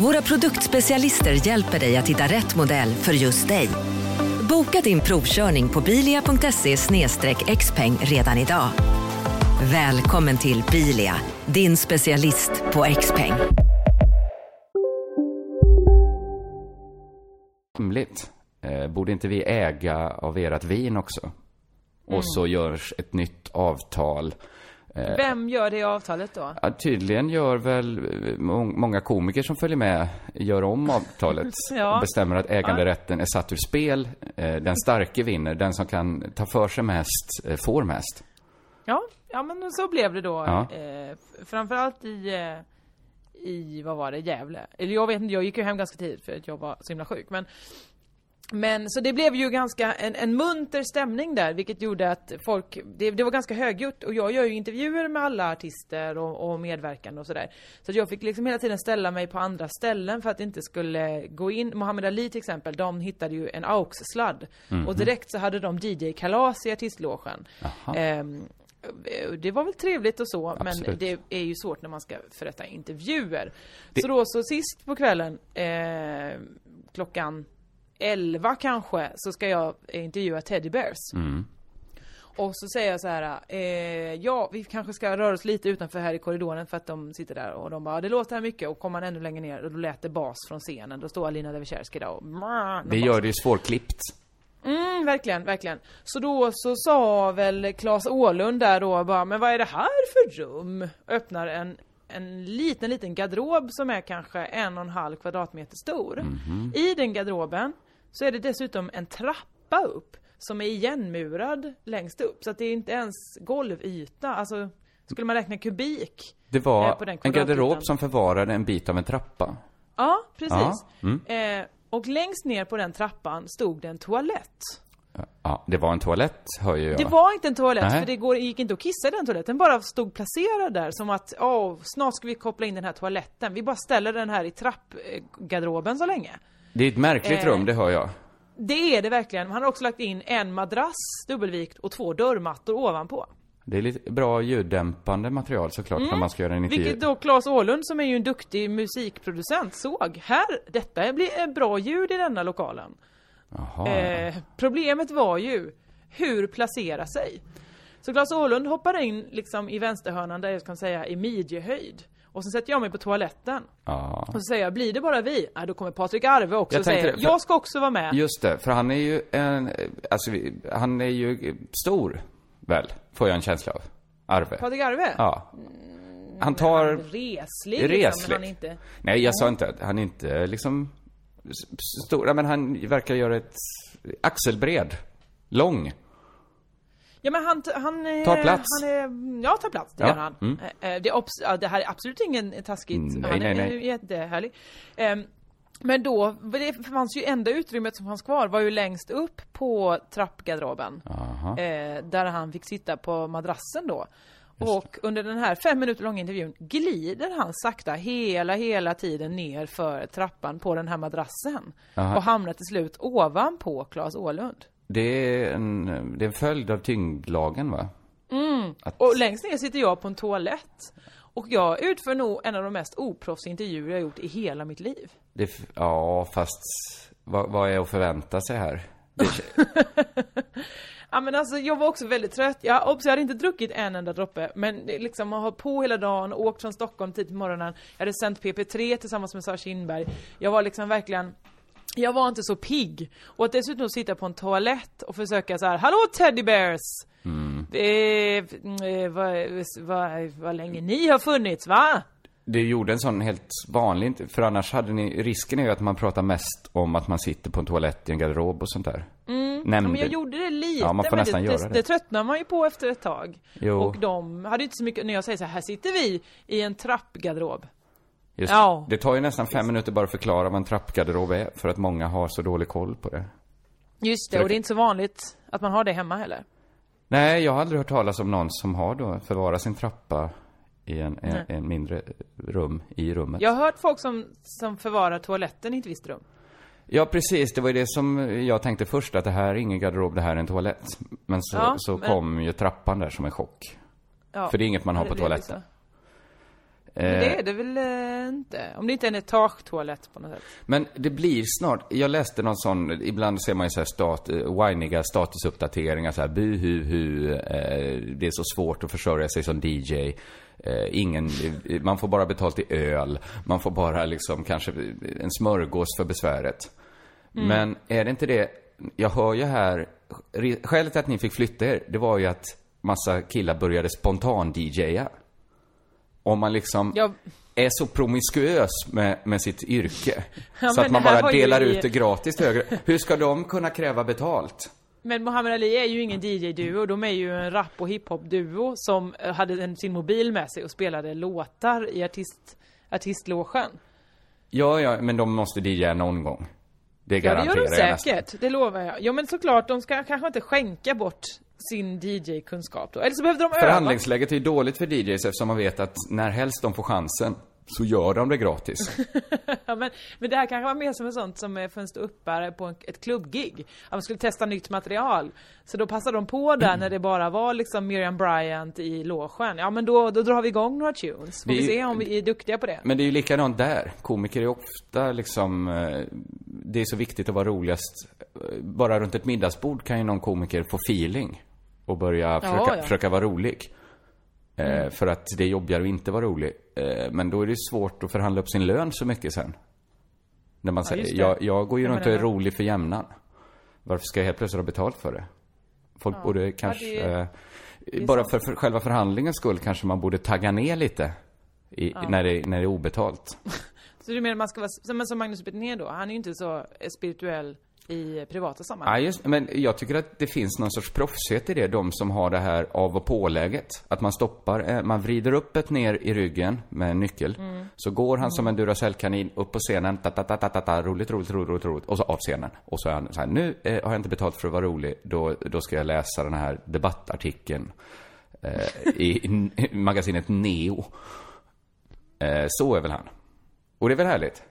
Våra produktspecialister hjälper dig att hitta rätt modell för just dig. Boka din provkörning på bilia.se xpeng redan idag. Välkommen till Bilia, din specialist på XPeng. rimligt? Eh, borde inte vi äga av ert vin också? Och så görs ett nytt avtal. Vem gör det avtalet då? Ja, tydligen gör väl eh, må- många komiker som följer med, gör om avtalet Ja. och bestämmer att äganderätten är satt ur spel. Eh, Den starke vinner, den som kan ta för sig mest eh, får mest. Ja, ja men så blev det då. Ja. Eh, framförallt i, eh, i, vad var det, Gävle. Eller jag vet inte, jag gick ju hem ganska tidigt för att jag var så himla sjuk. Men, men så det blev ju ganska en, en munter stämning där, vilket gjorde att folk, det, det var ganska högljutt och jag gör ju intervjuer med alla artister och, och medverkande och sådär. Så jag fick liksom hela tiden ställa mig på andra ställen för att det inte skulle gå in. Muhammad Ali till exempel, de hittade ju en AUX-sladd. Och direkt så hade de DJ-kalas i artistlogen. Ehm, eh, det var väl trevligt och så, men Absolut. det är ju svårt när man ska förrätta intervjuer. Så då så sist på kvällen, eh, klockan 11 kanske, så ska jag intervjua Teddy Bears. Mm. Och så säger jag så här, eh, ja vi kanske ska röra oss lite utanför här i korridoren för att de sitter där och de bara, det låter här mycket och kommer man ännu längre ner och då lät det bas från scenen. Då står Alina Devecherski där och Det gör det ju svårklippt. Mm, verkligen, verkligen. Så då så sa väl Claes Åhlund där då bara, men vad är det här för rum? Öppnar en, en liten, liten garderob som är kanske en och en halv kvadratmeter stor. Mhm. I den garderoben så är det dessutom en trappa upp som är igenmurad längst upp. Så att det är inte ens golvyta, alltså skulle man räkna kubik. Det eh, var på den en garderob som förvarade en bit av en trappa. Ja, precis. Ja, mm. Eh, och längst ner på den trappan stod det en toalett. Ja, det var en toalett, hör ju jag. Det var inte en toalett, Nej. för det går, gick inte att kissa i den toaletten. Den bara stod placerad där som att, åh, snart ska vi koppla in den här toaletten. Vi bara ställer den här i trappgarderoben så länge. Det är ett märkligt Eh, rum, det hör jag. Det är det verkligen. Man har också lagt in en madrass dubbelvikt och två dörrmattor ovanpå. Det är lite bra ljuddämpande material såklart när man ska göra en intervju. Mm. Vilket då Claes Åhlund som är ju en duktig musikproducent såg. Här, detta blir bra ljud i denna lokalen. Eh, problemet var ju hur placera sig. Så Claes Åhlund hoppar in liksom i vänsterhörnan där jag kan säga i midjehöjd. Och så sätter jag mig på toaletten. Ja. Och så säger jag, blir det bara vi? Nej, då kommer Patrik Arve också Jag och säger, det, jag ska också vara med. Just det, för han är ju en, alltså han är ju stor, väl? Får jag en känsla av. Arve. Patrik Arve? Ja. Han tar... Reslig, liksom, Reslig. men han är inte... Nej, jag sa inte att han inte liksom stor, men han verkar göra ett axelbred. Lång. Ja men han, han. Tar plats. Han är, ja, tar plats, det Ja, gör han. mm. Eh, eh, Det, är obs- det här är absolut ingen taskigt. Nej, han är nej. jättehärlig. Ehm, Men då, det fanns ju enda utrymmet som fanns kvar var ju längst upp på trappgarderoben. Eh, där han fick sitta på madrassen då. Och under den här fem minuter långa intervjun glider han sakta hela, hela tiden ner för trappan på den här madrassen. Aha. Och hamnar till slut ovanpå Claes Åhlund. Det är en, det är en följd av tyngdlagen, va? Mm. Att- Och längst ner sitter jag på en toalett. Och jag utför nog en av de mest oproffsiga intervjuer jag gjort i hela mitt liv. Det, ja, fast vad, vad är att förvänta sig här? Ja men alltså jag var också väldigt trött. Jag, obs, jag hade inte druckit en enda droppe. Men liksom, man har på hela dagen, åkt från Stockholm tidigt på morgonen. Jag hade sänt PP3 tillsammans med Sara Kindberg. Jag var liksom verkligen jag var inte så pigg. Och att dessutom sitta på en toalett och försöka så här, Hallå Teddy Bears! mm. Eh, eh, vad, vad, vad länge ni har funnits, va? det gjorde en sån helt vanlig, för annars hade ni, risken är ju att man pratar mest om att man sitter på en toalett i en garderob och sånt där. Mm. Nämnde- men jag gjorde det lite, Ja, man får nästan det, göra det, det. det tröttnar man ju på efter ett tag. Jo. Och de hade inte så mycket, när jag säger så här, här sitter vi i en trappgarderob. Just, Ja. Det tar ju nästan fem minuter bara att förklara vad en trappgarderob är, för att många har så dålig koll på det. Just det, och det är inte så vanligt att man har det hemma heller. Nej, jag har aldrig hört talas om någon som har då förvarat sin trappa i en, en, en mindre rum i rummet. Jag har hört folk som, som förvarar toaletten i ett visst rum. Ja, precis. Det var ju det som jag tänkte först, att det här är ingen garderob, det här är en toalett. Men så, Ja, så men- kom ju trappan där som en chock. Ja, För det är inget man har på toaletten. Så. Men Eh, det är det väl eh, inte? Om det inte är en etagetoalett på något sätt. Men det blir snart, jag läste någon sån, ibland ser man ju så här stat, eh, whiniga statusuppdateringar så här, bu hu eh, det är så svårt att försörja sig som DJ. Eh, ingen, eh, man får bara betalt i öl, man får bara liksom kanske en smörgås för besväret. Mm. Men är det inte det, jag hör ju här, skälet till att ni fick flytta er, det var ju att massa killar började spontan-DJa. Om man liksom Ja. är så promiskuös med, med sitt yrke. Ja, så att man bara ju delar i- ut det gratis till högre. Hur ska de kunna kräva betalt? Men Muhammad Ali är ju ingen DJ-duo, de är ju en rap och hiphop-duo som eh, hade en, sin mobil med sig och spelade låtar i artist, artistlogen. Ja, ja, men de måste DJa någon gång. Det Ja, det garanterar gör de jag säkert, det lovar jag. Ja men såklart, de ska kanske inte skänka bort sin DJ-kunskap då. Eller så behövde de öva. Förhandlingsläget är ju dåligt för DJs eftersom man vet att när helst de får chansen så gör de det gratis. Men, men det här kanske var mer som en sånt som är för en ståuppare på en, ett klubbgig. Att man skulle testa nytt material. Så då passade de på där när det bara var liksom Miriam Bryant i logen. Ja men då, då drar vi igång några tunes. Får vi se om vi är duktiga på det. Men det är ju likadant där. Komiker är ofta liksom, eh, det är så viktigt att vara roligast. Eh, Bara runt ett middagsbord kan ju någon komiker få feeling och börja försöka, ja. försöka vara rolig. Eh, Mm. För att det är jobbigare att inte vara rolig. Eh, Men då är det svårt att förhandla upp sin lön så mycket sen. När man Ja, säger, jag, jag går ju Ja, runt och är rolig för jämnan. Varför ska jag helt plötsligt ha betalt för det? Folk Ja. borde Ja, kanske, det det bara för, för själva förhandlingens skull kanske man borde tagga ner lite. I, Ja. när, det, när det är obetalt. Så du menar man ska vara, som- men som Magnus Betnér då, han är ju inte så eh, spirituell i privata sammanhang. Ja, just, men jag tycker att det finns någon sorts proffsighet i det, de som har det här av och påläget. Att man stoppar, eh, man vrider upp ett ner i ryggen med en nyckel. Mm. Så går han som en Duracell-kanin upp på scenen, ta, ta, ta, ta, ta, ta, roligt, roligt, roligt, roligt, roligt, och så av scenen. Och så är han så här, nu eh, har jag inte betalt för att vara rolig, då, då ska jag läsa den här debattartikeln eh, i, i magasinet Neo. Eh, så är väl han. Och det är väl härligt?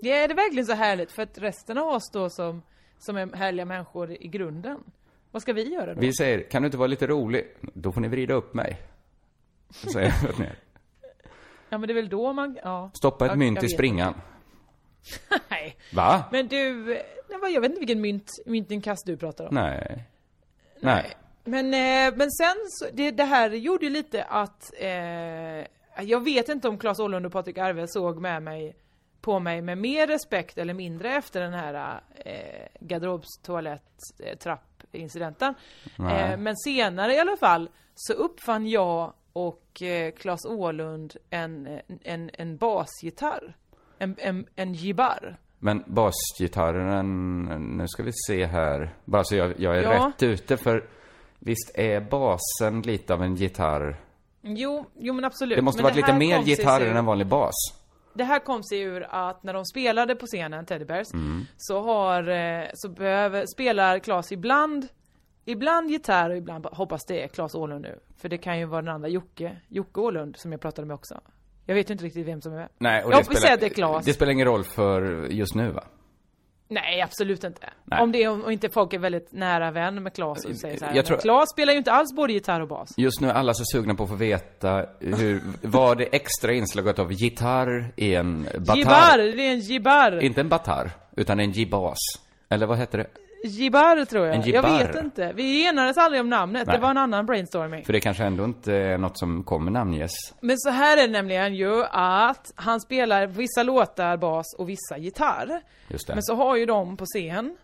Ja, är det verkligen så härligt? För att resten av oss då som, som är härliga människor i grunden, vad ska vi göra då? Vi säger, kan du inte vara lite rolig? Då får ni vrida upp mig. Säger jag. Ja men det är väl då man, ja. Stoppa ett Jag- mynt jag i springan. Nej. Va? Men du, nej, jag vet inte vilken mynt, myntinkast du pratar om. Nej. Nej. Men, eh, men sen så, det, det här gjorde ju lite att, eh, jag vet inte om Claes Åhlund och Patrik Arve såg med mig, på mig med mer respekt eller mindre efter den här eh, garderobstoalett-trapp-incidenten. Eh, men senare i alla fall så uppfann jag och eh, Claes Åhlund en, en, en basgitarr. En, en, en gibar. Men basgitarren, nu ska vi se här. Bara så jag, jag är Ja. rätt ute för visst är basen lite av en gitarr? Jo, jo men absolut. Det måste men varit lite här mer kom sig gitarr ur- än en vanlig bas. Det här kom sig ur att när de spelade på scenen, Teddy Bears, Mm. så har, eh, så behöver, spelar Claes ibland, ibland gitarr och ibland, hoppas det är Claes Åhlund nu. För det kan ju vara den andra Jocke, Jocke Åhlund som jag pratade med också. Jag vet inte riktigt vem som är med. Nej, och jag det hoppas säga att det är Claes. det spelar ingen roll för just nu va? Nej, absolut inte. Nej. Om det är, om inte folk är väldigt nära vän med Claes och säger så här, Jag tror- "Men Claes spelar ju inte alls både gitarr och bas. Just nu är alla så sugna på att få veta hur, vad det extra inslaget av gitarr i en batar. Gibar, det är en gibar. Inte en batar, utan en gibas. Eller vad heter det? Gibar tror jag. En Jag vet inte. Vi enades aldrig om namnet. Nej. Det var en annan brainstorming. För det kanske ändå inte är något som kommer namnges. Men så här är det nämligen ju att han spelar vissa låtar bas och vissa gitarr. Just det. Men så har ju de på scen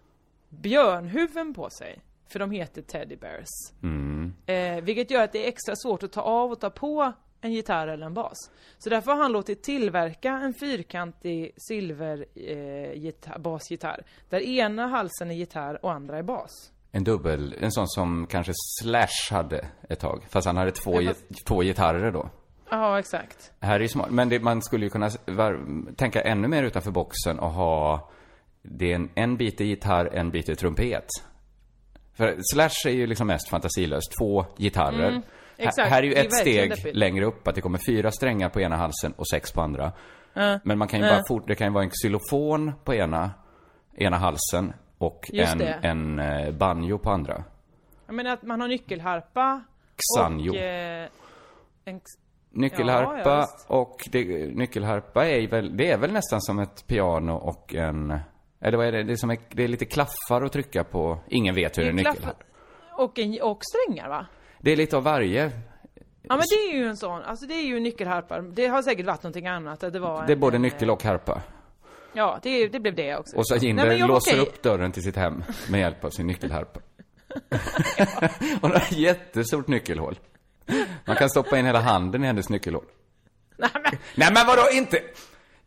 björnhuvuden på sig. För de heter Teddy Bears. Mm. Eh, vilket gör att det är extra svårt att ta av och ta på en gitarr eller en bas. Så därför har han låtit tillverka en fyrkantig silver eh, gitarr, basgitarr. Där ena halsen är gitarr och andra är bas. En dubbel, en sån som kanske Slash hade ett tag. Fast han hade två, Ja, fast- två gitarrer då. Ja, exakt. Här är ju smart. Men det, man skulle ju kunna tänka ännu mer utanför boxen och ha det är en, en bit i gitarr, en bit i trumpet. För Slash är ju liksom mest fantasilöst. Två gitarrer. Mm, exakt. Här, är ju är ett verkligen steg deppigt. längre upp, att det kommer fyra strängar på ena halsen och sex på andra. Ja. Men man kan ju Ja. bara fort, det kan ju vara en xylofon på ena, ena halsen och Just en, det. en eh, banjo på andra. Jag menar att man har nyckelharpa Xanjo. och... Eh, en, Nyckelharpa Ja, och det, nyckelharpa är väl, det är väl nästan som ett piano och en, eller vad är det? Det är, som ett, det är lite klaffar att trycka på. Ingen vet hur Det en är klaffar. nyckelharpa. och, en, och strängar va? Det är lite av varje. Ja men det är ju en sån, alltså det är ju en nyckelharpa. Det har säkert varit någonting annat, att det var Det är en, både en, nyckel och harpa. Ja, det, det blev det också. Och så Nej, Jinder men jag- låser okej. upp dörren till sitt hem med hjälp av sin nyckelharpa. Hon har ett jättestort nyckelhål. Man kan stoppa in hela handen i hennes nyckelhål. Nej men vadå inte?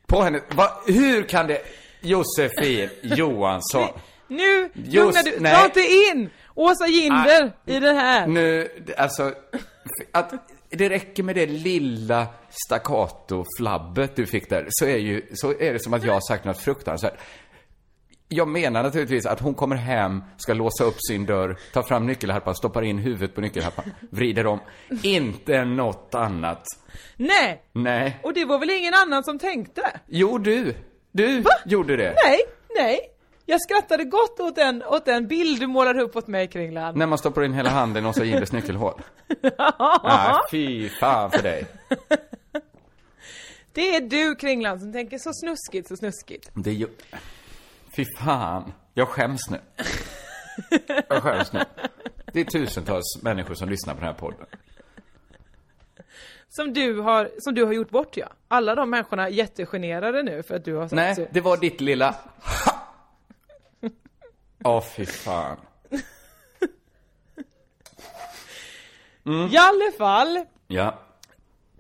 På henne, va, hur kan det? Josefin Johansson. Nu, Just- lugna du, nej. dra inte in Åsa Ginder i det här. Nu, alltså, att det räcker med det lilla staccato-flabbet du fick där, så är ju, så är det som att jag har sagt något fruktansvärt. Jag menar naturligtvis att hon kommer hem, ska låsa upp sin dörr, tar fram nyckelharpan, stoppar in huvudet på nyckelharpan, vrider om. Inte något annat. Nej! Nej. Och det var väl ingen annan som tänkte? Jo, du. Du gjorde det. Nej, nej. Jag skrattade gott åt den, åt den bild du målar upp åt mig Kringland. När man stoppar in hela handen och så Jindres nyckelhål. Nej, fy fan för dig. Det är du Kringland som tänker så snuskigt, så snuskigt. Det är ju... Fy fan. Jag skäms nu. Jag skäms nu. Det är tusentals människor som lyssnar på den här podden. Som du har, som du har gjort bort ja. Alla de människorna är jättegenerade nu för att du har sagt Nej, så. det var ditt lilla... Åh, fy fan. I alla fall, Ja.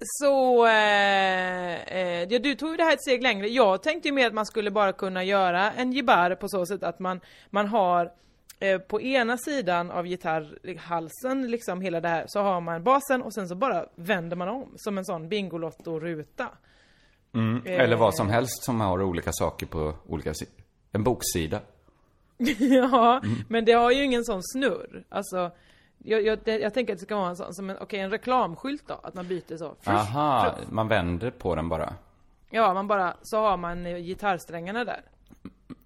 så, eh, eh, ja, du tog ju det här ett steg längre. Jag tänkte ju mer att man skulle bara kunna göra en gitarr på så sätt att man, man har eh, på ena sidan av gitarrhalsen, liksom hela det här, så har man basen och sen så bara vänder man om som en sån Bingolotto-ruta. Mm. Eller vad som helst som har olika saker på olika sidor. En boksida. ja, men det har ju ingen sån snurr. Alltså, jag, jag, jag tänker att det ska vara en sån, som en, okej, en reklamskylt då, att man byter så. Aha, frush. man vänder på den bara. Ja, man bara, så har man eh, gitarrsträngarna där.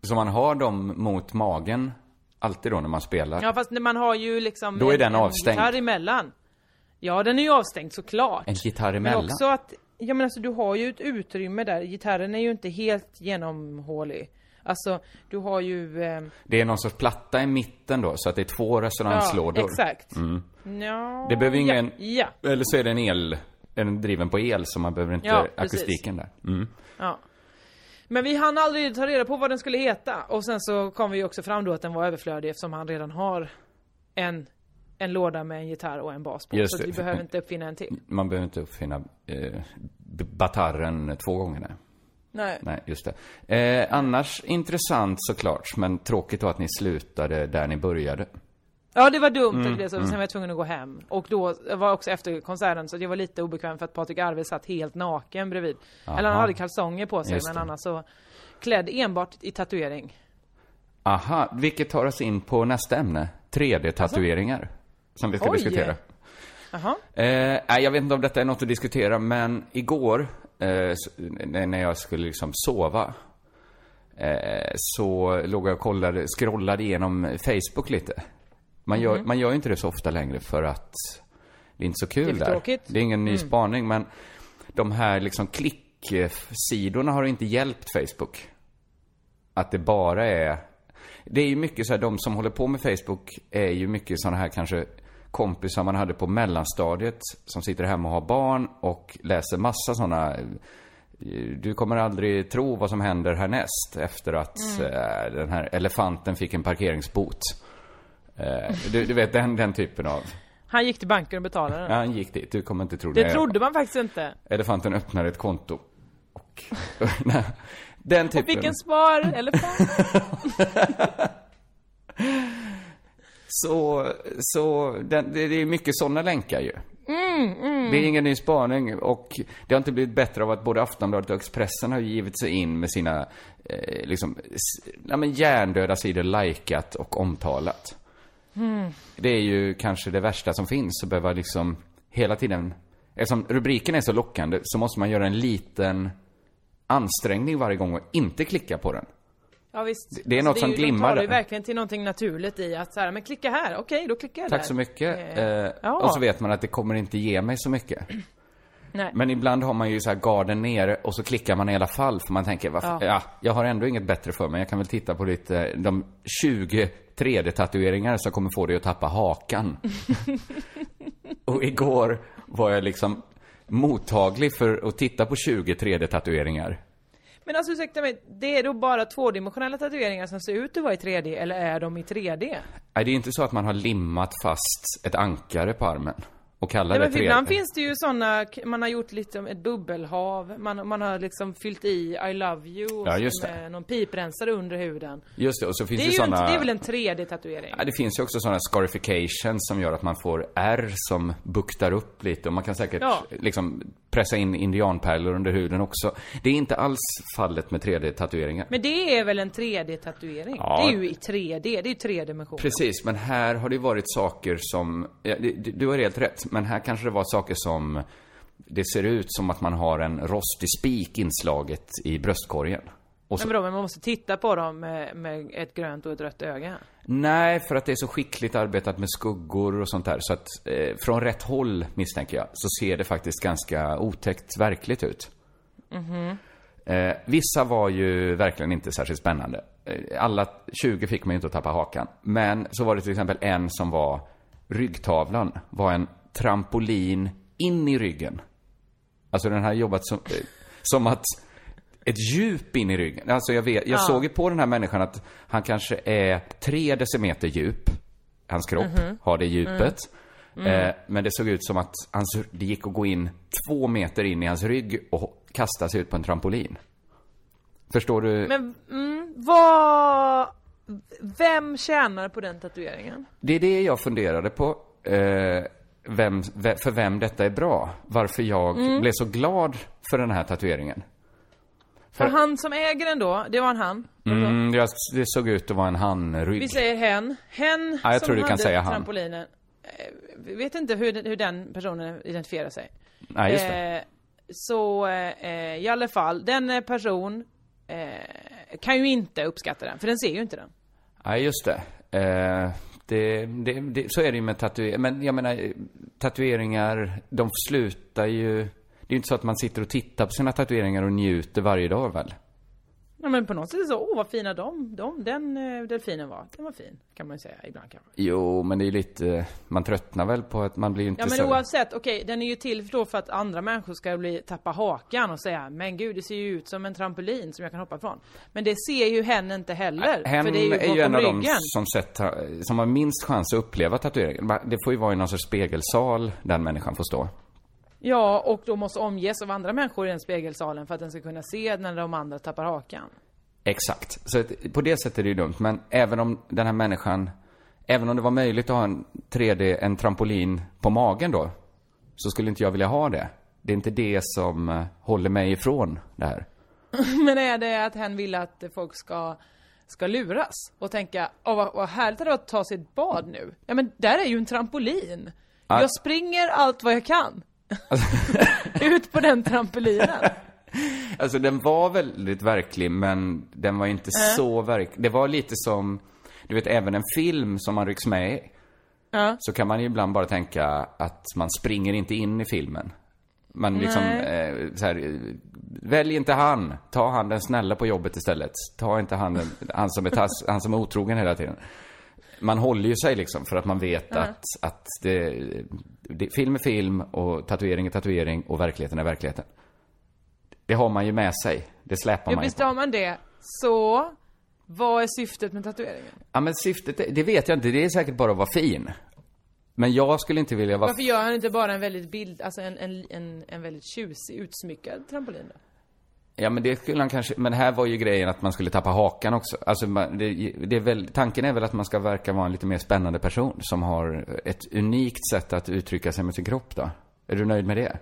Så man har dem mot magen alltid då när man spelar. Ja, fast när man har ju liksom Då är en, den en avstängd. gitarr emellan. Ja, den är ju avstängd såklart. En gitarr Men emellan. också att, ja men alltså du har ju ett utrymme där, gitarren är ju inte helt genomhålig. Alltså, du har ju... Eh, Det är någon sorts platta i mitten då, så att det är två resonanslådor. Ja, exakt. Mm. ja, Det behöver ingen... Ja, ja. Eller så är det en el... Den driven på el, så man behöver inte Ja, akustiken där. Mm. Ja. Men vi hann aldrig ta reda på vad den skulle heta. Och sen så kom vi också fram då att den var överflödig eftersom han redan har en, en låda med en gitarr och en bas på. Just så vi behöver inte uppfinna en till. Man behöver inte uppfinna eh, batarren två gånger. Nej. Nej. Nej, just det. Eh, annars intressant såklart, men tråkigt då att ni slutade där ni började. Ja det var dumt Mm, att det så. mm. Sen var jag tvungen att gå hem. Och då var också efter konserten så jag var lite obekväm för att Patrik Arve satt helt naken bredvid. Aha. Eller han hade kalsonger på sig Just men det. annars så klädd enbart i tatuering. Aha, vilket tar oss in på nästa ämne. 3D-tatueringar. Som vi ska Oj. diskutera. Jaha. Eh, jag vet inte om detta är något att diskutera, men igår, eh, när jag skulle liksom sova, eh, så låg jag och kollade, scrollade igenom Facebook lite. Man gör, Mhm. man gör ju inte det så ofta längre för att det är inte så kul Det är för där. Det är ingen ny Mm. spaning, men de här liksom klicksidorna har inte hjälpt Facebook. Att det bara är... Det är ju mycket så här, de som håller på med Facebook är ju mycket sådana här kanske kompisar man hade på mellanstadiet som sitter hemma och har barn och läser massa sådana du kommer aldrig tro vad som händer härnäst efter att Mm. eh, den här elefanten fick en parkeringsbot. Eh, du, du vet den, den typen av... Han gick till banken och betalade den. Ja, han gick dit. Du kommer inte tro Det jag- trodde man faktiskt inte. Elefanten öppnar ett konto. Och... Den Och typen. fick en spar elefant. Så, så den, det, är mycket sådana länkar ju. Mm, mm. Det är ingen ny spaning och det har inte blivit bättre av att både Aftonbladet och Expressen har givit sig in med sina, eh, liksom, ja men hjärndöda sidor likat och omtalat. Mm. Det är ju kanske det värsta som finns, att behöva liksom hela tiden, eftersom rubriken är så lockande så måste man göra en liten ansträngning varje gång och inte klicka på den. Ja visst. Det är något ju- som glimmar De ju där. verkligen till någonting naturligt i att så här, men klicka här, okej då klickar jag där. Tack så mycket. Eh, Eh, ja. Och så vet man att det kommer inte ge mig så mycket. Nej. Men ibland har man ju så här garden nere och så klickar man i alla fall för man tänker, varför, Ja. ja. jag har ändå inget bättre för mig. Jag kan väl titta på lite, de 20 3D-tatueringar som kommer få dig att tappa hakan. och igår var jag liksom mottaglig för att titta på 20 3D-tatueringar. Men alltså ursäkta mig, det är då bara tvådimensionella tatueringar som ser ut att vara i 3D, eller är de i 3D? Nej, det är inte så att man har limmat fast ett ankare på armen och kallar Nej, det men för 3D. ibland finns det ju sådana, man har gjort lite ett bubbelhav, man, man har liksom fyllt i I love you och Ja, just det. med någon piprensare under huden. Just det, och så finns det det, ju sådana... det är väl en 3D-tatuering? Ja, det finns ju också sådana scarifications som gör att man får R som buktar upp lite och man kan säkert Ja. liksom pressa in indianpärlor under huden också. Det är inte alls fallet med 3D-tatueringar. Men det är väl en 3D-tatuering? Ja. Det är ju i 3D, det är ju tre dimensioner. Precis, men här har det varit saker som, ja, det- du du har helt rätt, men här kanske det var saker som, det ser ut som att man har en rostig spik inslaget i bröstkorgen. Och så, Men vadå, men man måste titta på dem med, med ett grönt och ett rött öga? nej, för att det är så skickligt arbetat med skuggor och sånt där, så att eh, från rätt håll misstänker jag, så ser det faktiskt ganska otäckt verkligt ut. Mhm. Eh, vissa var ju verkligen inte särskilt spännande. Eh, alla 20 fick man ju inte att tappa hakan. Men så var det till exempel en som var, ryggtavlan var en trampolin in i ryggen. Alltså den har jobbat som, eh, som att ett djup in i ryggen. Alltså jag vet, jag Ja. såg ju på den här människan att han kanske är tre decimeter djup. Hans kropp Mhm. har det djupet. Mm. Mm. Eh, men det såg ut som att hans, det gick att gå in två meter in i hans rygg och kasta sig ut på en trampolin. Förstår du? Men, mm, vad... Vem tjänar på den tatueringen? Det är det jag funderade på. Eh, vem, ve- för vem detta är bra. Varför jag Mm. blev så glad för den här tatueringen. För han som äger den då, det var en han. Mm, jag, det såg ut att vara en hanrygg. Vi säger hen. Hen Ja, jag som tror du kan hade säga han. trampolinen. Eh, Vi vet inte hur, hur den personen identifierar sig. Nej, just det. Eh, så eh, i alla fall, den eh, person eh, kan ju inte uppskatta den, för den ser ju inte den. Nej, just det. Eh, det, det, det. Så är det ju med tatueringar. Men jag menar, tatueringar, de slutar ju... Det är ju inte så att man sitter och tittar på sina tatueringar och njuter varje dag väl? Ja men på något sätt så, åh vad fina de, de den eh, delfinen var. Den var fin, kan man ju säga ibland kanske. Jo, men det är ju lite... Man tröttnar väl på att man blir inte Ja men så... oavsett, okej den är ju till då för att andra människor ska bli, tappa hakan och säga Men gud det ser ju ut som en trampolin som jag kan hoppa från. Men det ser ju hen inte heller. Hen för det är ju, är ju en av ryggen. som, sett, som har minst chans att uppleva tatueringen. Det får ju vara i någon sorts spegelsal den människan får stå. Ja, och då måste omges av andra människor i den spegelsalen för att den ska kunna se när de andra tappar hakan. Exakt. Så att på det sättet är det ju dumt. Men även om den här människan, även om det var möjligt att ha en 3D, en trampolin på magen då, så skulle inte jag vilja ha det. Det är inte det som eh, håller mig ifrån det här. Men är det att hen vill att folk ska, ska luras och tänka, åh vad, vad härligt det var att ta sig ett bad nu. Ja men där är ju en trampolin. Ja. Jag springer allt vad jag kan. Ut på den trampolinen. Alltså den var väldigt verklig, men den var inte Äh. så verklig. Det var lite som, du vet, även en film som man rycks med i. Ja. Så kan man ju ibland bara tänka att man springer inte in i filmen. Man liksom, eh, så här, välj inte han. Ta han den snälla på jobbet istället. Ta inte han, den- han, som är tass, han som är otrogen hela tiden. Man håller ju sig liksom för att man vet Ja. att, att det, det, film är film och tatuering är tatuering och verkligheten är verkligheten. Det har man ju med sig. Det släpar Ja, man ju visst på. har man det. Så, vad är syftet med tatueringen? Ja men syftet, är- det vet jag inte. Det är säkert bara att vara fin. Men jag skulle inte vilja vara Varför gör han inte bara en väldigt bild, alltså en, en, en, en väldigt tjusig, utsmyckad trampolin då? Ja men det skulle han kanske, men här var ju grejen att man skulle tappa hakan också. Alltså man- det, det är väl, tanken är väl att man ska verka vara en lite mer spännande person som har ett unikt sätt att uttrycka sig med sin kropp då. Är du nöjd med det?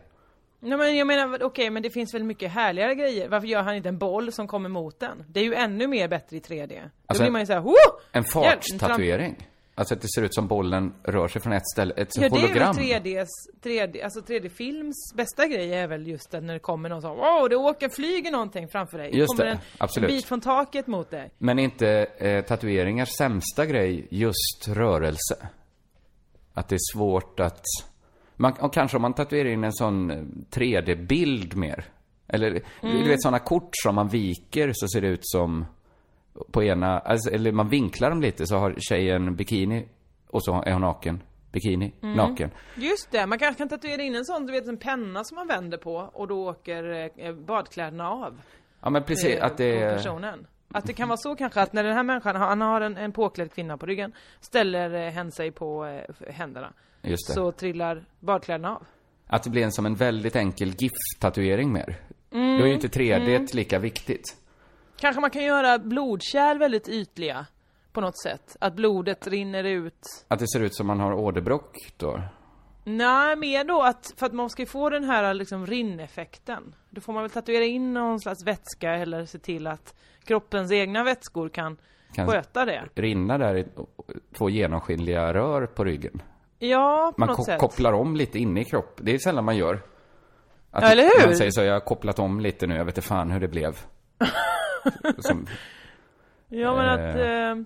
Nej men jag menar, okej men det finns väl mycket härligare grejer. Varför gör han inte en boll som kommer mot den? Det är ju ännu mer bättre i 3D. Då Alltså, blir man ju såhär, Woo! En farttatuering? Alltså att det ser ut som bollen rör sig från ett ställe, ett Ja det är hologram? väl 3Ds, 3D, alltså 3D-films bästa grej är väl just att när det kommer någon som, wow det åker, flyger någonting framför dig. Just kommer det, en, absolut. bit från taket mot dig. Men inte eh, tatueringars sämsta grej just rörelse? Att det är svårt att... Man, och kanske om man tatuerar in en sån eh, 3D-bild mer. Eller, Mm. du vet sådana kort som man viker så ser det ut som på ena, alltså, eller man vinklar dem lite så har tjejen bikini och så är hon naken. Bikini, Mm. naken. Just det, man kanske kan tatuera in en sån, du vet en penna som man vänder på och då åker eh, badkläderna av. Ja men precis, eh, att det är... personen. Att det kan vara så kanske att när den här människan, han har en, en påklädd kvinna på ryggen, ställer eh, hen sig på eh, händerna. Just det. Så trillar badkläderna av. Att det blir en som en väldigt enkel GIF-tatuering mer. Mm, Då är ju inte 3D mm. lika viktigt. Kanske man kan göra blodkärl väldigt ytliga. På något sätt. Att blodet rinner ut. Att det ser ut som man har åderbråck då. Nej, mer då att, för att man ska få den här liksom rinneffekten. Då får man väl tatuera in någon slags vätska eller se till att kroppens egna vätskor kan, Kan- sköta det. Rinna där i två genomskinliga rör på ryggen. Ja, på Man något ko- sätt. kopplar om lite inne i kropp. Det är sällan man gör. Att Ja, eller hur? Man säger så, jag har kopplat om lite nu, jag vet inte fan hur det blev. Som, Ja, men att... Eh,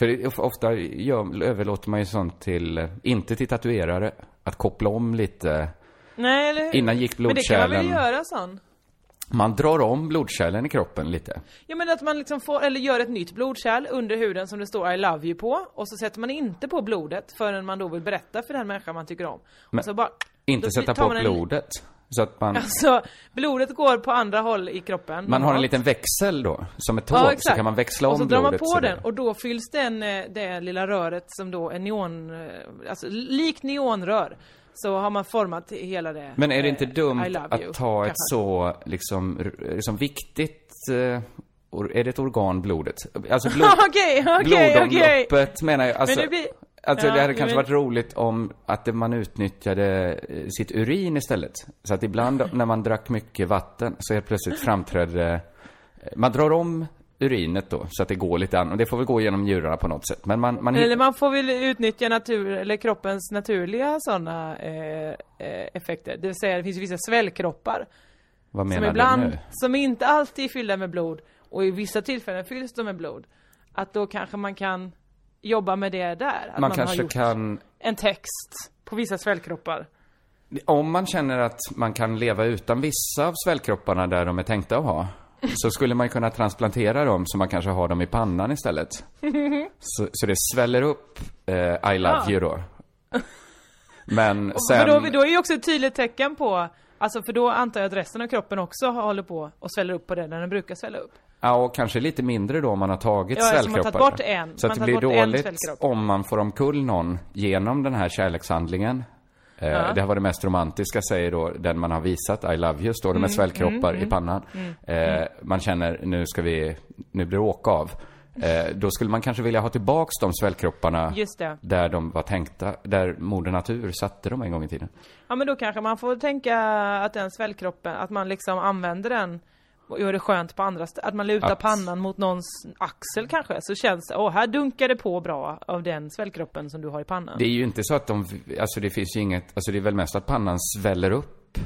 Eh, för ofta gör, överlåter man ju sånt till, eh, inte till tatuerare, att koppla om lite. nej, eller hur? Innan gick Men det kan man väl blodkärlen. göra sån? Man drar om blodkärlen i kroppen lite. Ja men att man liksom får, eller gör ett nytt blodkärl under huden som det står I love you på och så sätter man inte på blodet förrän man då vill berätta för den människa man tycker om. Men och så bara, Inte sätta på blodet. Så att man, Alltså, blodet går på andra håll i kroppen. man har en liten växel då, som ett tåg, Ja, så kan man växla Och om så drar man blodet. på den och då fylls den, eh, det lilla röret som då är neon, eh, alltså likt neonrör. Så har man format hela det. Men är det inte eh, dumt love att you, ta ett kanske. så, liksom, liksom viktigt, eh, är det ett organ, blodet? Alltså blod, okej, okej. blodomloppet menar jag, alltså, Men det blir... alltså Ja, det hade kanske vet. varit roligt om att man utnyttjade eh, sitt urin istället. Så att ibland när man drack mycket vatten så helt plötsligt framträdde, eh, man drar om urinet då, så att det går lite an, och det får väl gå genom njurarna på något sätt. Men man, man Eller man får väl utnyttja natur, eller kroppens naturliga sådana eh, eh, effekter. Det vill säga det finns ju vissa svällkroppar. vad menar som ibland, du nu? som inte alltid är fyllda med blod. Och i vissa tillfällen fylls de med blod. Att då kanske man kan jobba med det där. Att Man har kanske kan En text på vissa svällkroppar. Om man känner att man kan leva utan vissa av svällkropparna där de är tänkta att ha, så skulle man kunna transplantera dem så man kanske har dem i pannan istället. Så, så det sväller upp eh, I love Ja. you då. Men sen... För då, då är ju också ett tydligt tecken på Alltså för då antar jag att resten av kroppen också håller på och sväller upp på det när den brukar svälla upp. Ja, och kanske lite mindre då om man har tagit Ja, man svällkroppar. tagit bort en. Så Man att det blir dåligt om man får omkull någon genom den här kärlekshandlingen. Ja. Det har varit det mest romantiska, säger då den man har visat, I love you, står det med Mm, svällkroppar mm, i pannan. mm, Eh, man känner, nu ska vi, nu blir det åka av. Eh, då skulle man kanske vilja ha tillbaks de svällkropparna där de var tänkta, där Moder Natur satte dem en gång i tiden. Ja men då kanske man får tänka att den svällkroppen, att man liksom använder den och gör det skönt på andra ställen. Att man lutar Att- pannan mot någons axel kanske. Så känns det, åh här dunkar det på bra av den svällkroppen som du har i pannan. Det är ju inte så att de, alltså det finns ju inget, alltså det är väl mest att pannan sväller upp.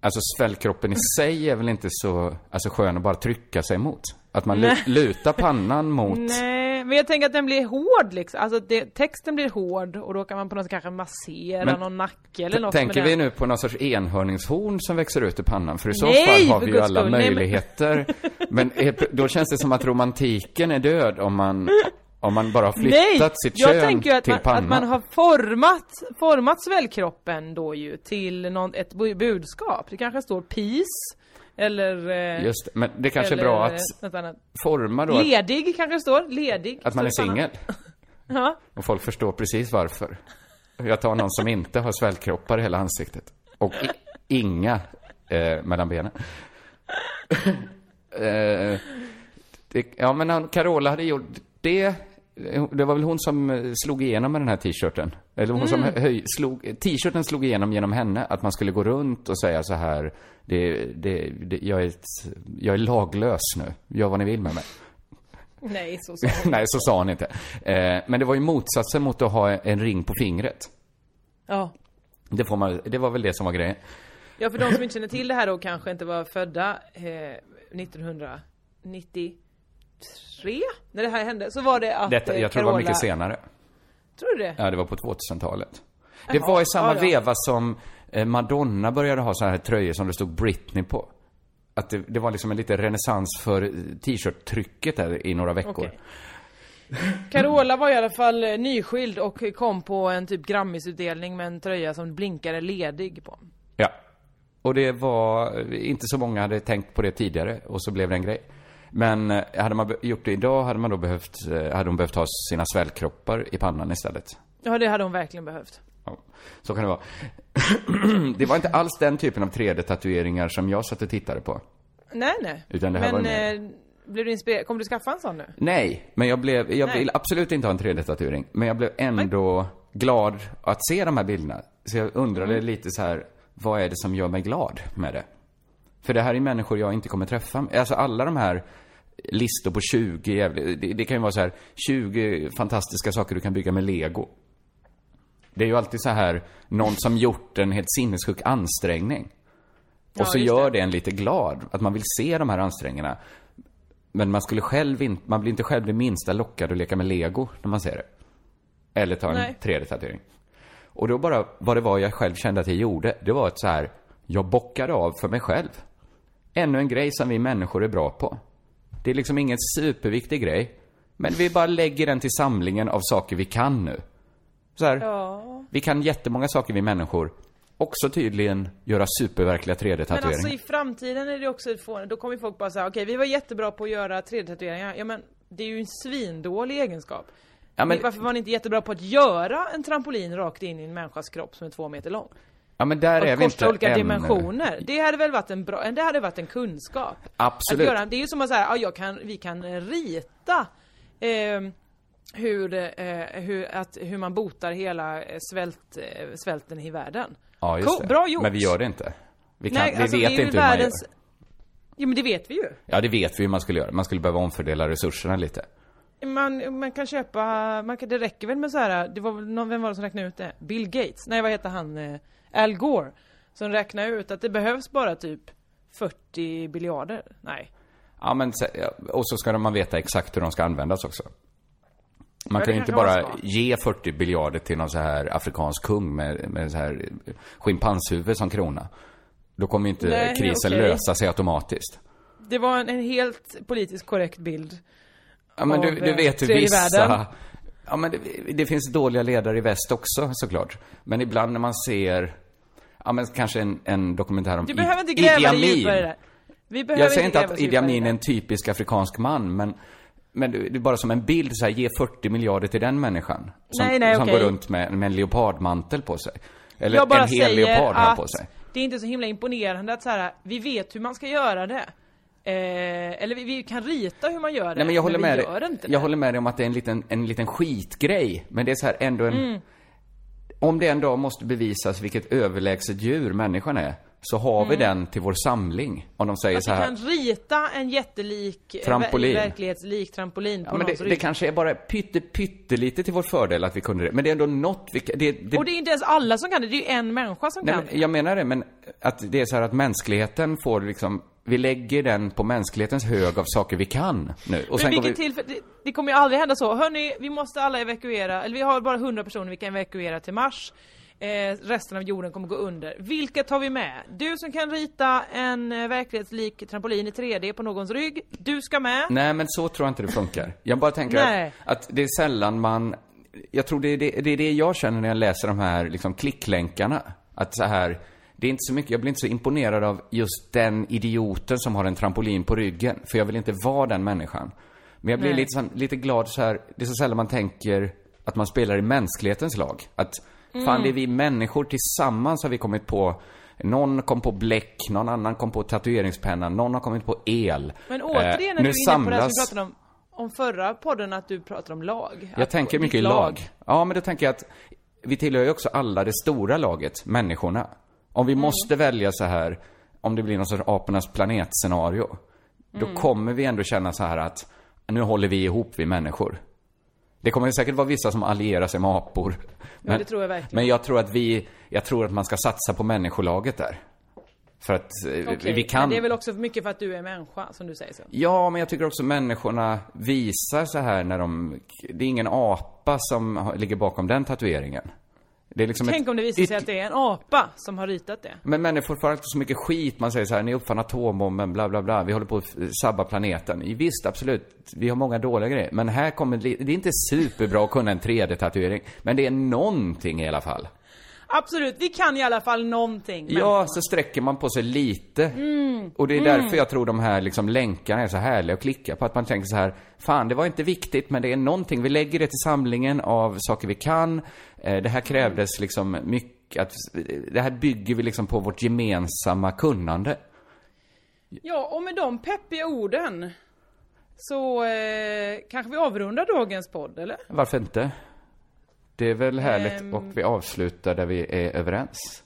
Alltså svällkroppen i sig är väl inte så, alltså skön att bara trycka sig mot. Att man lutar pannan mot, Nej, men jag tänker att den blir hård liksom. Alltså det, texten blir hård och då kan man på något sätt kanske massera Men någon nacke eller något tänker vi nu på någon sorts enhörningshorn som växer ut ur pannan? För i så Nej, fall har vi ju alla skull. Nej, men- möjligheter. Men då känns det som att romantiken är död om man, om man bara har flyttat Nej, sitt jag kön tänker ju att till man, pannan. att man har format, format svällkroppen då ju till någon, ett bu- budskap. Det kanske står peace, eller... eh, Just det, men det kanske är eller, bra eh, att forma då att, Ledig kanske det står, ledig. att man är singel. Ja. Och folk förstår precis varför. Jag tar någon som inte har svällkroppar i hela ansiktet. Och inga eh, mellan benen. eh, det, ja, men han- Carola hade gjort det. Det var väl hon som eh, slog igenom med den här t-shirten. Eller hon som Mm. höj, slog, t-shirten slog igenom genom henne. Att man skulle gå runt och säga så här. Det, det, det, jag, är ett, jag är laglös nu. Gör vad ni vill med mig. Nej, så sa hon. Nej, så sa han inte. Eh, men det var ju motsatsen mot att ha en ring på fingret. Ja. Det, får man, det var väl det som var grejen. Ja, för de som inte känner till det här då kanske inte var födda eh, 1993 när det här hände, så var det att Detta, jag tror det var Carola- mycket senare. Tror du det? Ja, det var på 2000-talet. Det var i samma ja, ja. veva som eh, Madonna började ha så här tröjor som det stod Britney på. Att det, det var liksom en liten renässans för eh, t-shirt-trycket där i några veckor. Okej. Carola var i alla fall eh, nyskild och kom på en typ Grammisutdelning med en tröja som blinkade ledig på. Ja. Och det var, inte så många hade tänkt på det tidigare och så blev det en grej. Men eh, hade man gjort det idag hade man då behövt, eh, hade hon behövt ha sina svällkroppar i pannan istället. Ja, det hade hon verkligen behövt. Ja, så kan det vara. det var inte alls den typen av 3D-tatueringar som jag satt och tittade på. Nej, nej. Utan det här Men var mer- eh, blev du inspirerad? Kommer du skaffa en sån nu? Nej, men jag blev, jag Nej. vill absolut inte ha en 3D-tatuering. Men jag blev ändå glad att se de här bilderna. Så jag undrade lite så här, vad är det som gör mig glad med det? För det här är människor jag inte kommer träffa. Alltså alla de här listor på 20 jävla, det, det kan ju vara så här 20 fantastiska saker du kan bygga med lego. Det är ju alltid så här, någon som gjort en helt sinnessjuk ansträngning. Ja, Och så gör det. det en lite glad, att man vill se de här ansträngningarna. Men man skulle själv inte, man blir inte själv det minsta lockad att leka med lego när man ser det. Eller ta en Nej. 3D-tatuering. Och då bara, vad det var jag själv kände att jag gjorde, det var att så här, jag bockade av för mig själv. Ännu en grej som vi människor är bra på. Det är liksom ingen superviktig grej. Men vi bara lägger den till samlingen av saker vi kan nu. Så här, Ja. vi kan jättemånga saker vi människor. Också tydligen göra superverkliga Men 3D-tatueringar. alltså i framtiden är det också ett fån. Då kommer folk bara säga, okej vi var jättebra på att göra 3D-tatueringar. Ja men det är ju en svindålig egenskap. Ja, men- Varför var ni inte jättebra på att göra en trampolin rakt in i en människas kropp som är två meter lång? Ja men där är vi inte olika än. dimensioner. Det hade väl varit en bra, det hade varit en kunskap. Absolut. Att göra, det är ju som att säga, ja, jag kan, vi kan rita eh, hur, eh, hur, att, hur man botar hela eh, svält, eh, svälten i världen. Ja, just Cool, bra gjort. Men vi gör det inte. Vi, kan, Nej, vi alltså, vet inte hur man världens- gör. Ja men det vet vi ju. Ja, det vet vi hur man skulle göra. Man skulle behöva omfördela resurserna lite. Man, man kan köpa, man kan, det räcker väl med så här. det var någon, vem var det som räknade ut det? Bill Gates? Nej vad heter han? Eh, Al Gore. Som räknade ut att det behövs bara typ 40 biljarder. Nej. Ja, men och så ska man veta exakt hur de ska användas också. Man kan ju inte bara ge 40 biljarder till någon så här afrikansk kung med, med så här schimpanshuvud som krona. Då kommer ju inte Nej, krisen okej. lösa sig automatiskt. Det var en, en helt politiskt korrekt bild. Ja, men du, du eh, vet hur vissa... världen. Ja, men det, det finns dåliga ledare i väst också såklart. Men ibland när man ser, ja men kanske en, en dokumentär om Du behöver inte gräva dig djupare det. Vi behöver Jag säger inte att Idi Amin är en typisk afrikansk man, men, men det är bara som en bild så här, ge 40 miljarder till den människan. Som, Nej, nej, som okej. går runt med, med en leopardmantel på sig. Eller en hel leopard på sig. det är inte så himla imponerande att så här, vi vet hur man ska göra det. Eh, eller vi, vi kan rita hur man gör det. Nej men jag håller vi med gör dig. inte Jag det. håller med dig om att det är en liten, en liten skitgrej. Men det är så här ändå en... Mm. Om det en dag måste bevisas vilket överlägset djur människan är, så har vi Mm. den till vår samling. Om de säger Att så vi här. kan rita en jättelik, eh, Trampolin. ver- verklighetslik trampolin på Ja, men någons det, rygg. det kanske är bara pytte, pyttelite till vår fördel att vi kunde det. Men det är ändå något vi det, det, Och det är inte ens alla som kan det, det är ju en människa som Nej, kan men jag menar det, men att det är så här att mänskligheten får liksom, vi lägger den på mänsklighetens hög av saker vi kan nu. Och Men sen går vilket vi, tillfälle, det, det kommer ju aldrig hända så. Hörni, vi måste alla evakuera, eller vi har bara 100 personer vi kan evakuera till Mars. Eh, resten av jorden kommer gå under. Vilka tar vi med? Du som kan rita en eh, verklighetslik trampolin i 3D på någons rygg. Du ska med. Nej, men så tror jag inte det funkar. Jag bara tänker att, att det är sällan man... Jag tror det är det, det är det jag känner när jag läser de här liksom klicklänkarna. Att så här, det är inte så mycket, jag blir inte så imponerad av just den idioten som har en trampolin på ryggen. För jag vill inte vara den människan. Men jag blir Nej. lite, lite glad så här, det är så sällan man tänker att man spelar i mänsklighetens lag. Att fan, Mm. det är vi människor tillsammans har vi kommit på Någon kom på bläck, någon annan kom på tatueringspenna, någon har kommit på el. Men återigen Eh, är du nu inne på det här som vi samlas- pratade om, om förra podden, att du pratar om lag. Jag Att tänker mycket i lag. Ja, men då tänker jag att vi tillhör ju också alla det stora laget, människorna. Om vi Mm. måste välja så här, om det blir någon sorts apornas planetscenario, då Mm. kommer vi ändå känna så här att nu håller vi ihop, vi människor. Det kommer säkert vara vissa som allierar sig med apor. Men, tror jag. Men jag tror att vi, jag tror att man ska satsa på människolaget där. För att eh, Okej, vi kan... Men det är väl också mycket för att du är människa, som du säger så. Ja, men jag tycker också människorna visar så här när de... Det är ingen apa som ligger bakom den tatueringen. Liksom Tänk ett om det visar sig att det är en apa som har ritat det. Men människor får alltid så mycket skit. Man säger så här, ni uppfann atombomben, bla bla bla. Vi håller på att sabba planeten. Visst, absolut. Vi har många dåliga grejer. Men här kommer... Det är inte superbra att kunna en 3D-tatuering. Men det är någonting i alla fall. Absolut, vi kan i alla fall någonting. men- Ja, så sträcker man på sig lite. Mm. Och det är Mm. därför jag tror de här liksom länkarna är så härliga att klicka på. Att man tänker så här, fan det var inte viktigt men det är någonting. Vi lägger det till samlingen av saker vi kan. Eh, Det här krävdes liksom mycket, att, det här bygger vi liksom på vårt gemensamma kunnande. Ja, och med de peppiga orden så eh, kanske vi avrundar dagens podd, eller? Varför inte? Det är väl härligt Ehm. och vi avslutar där vi är överens.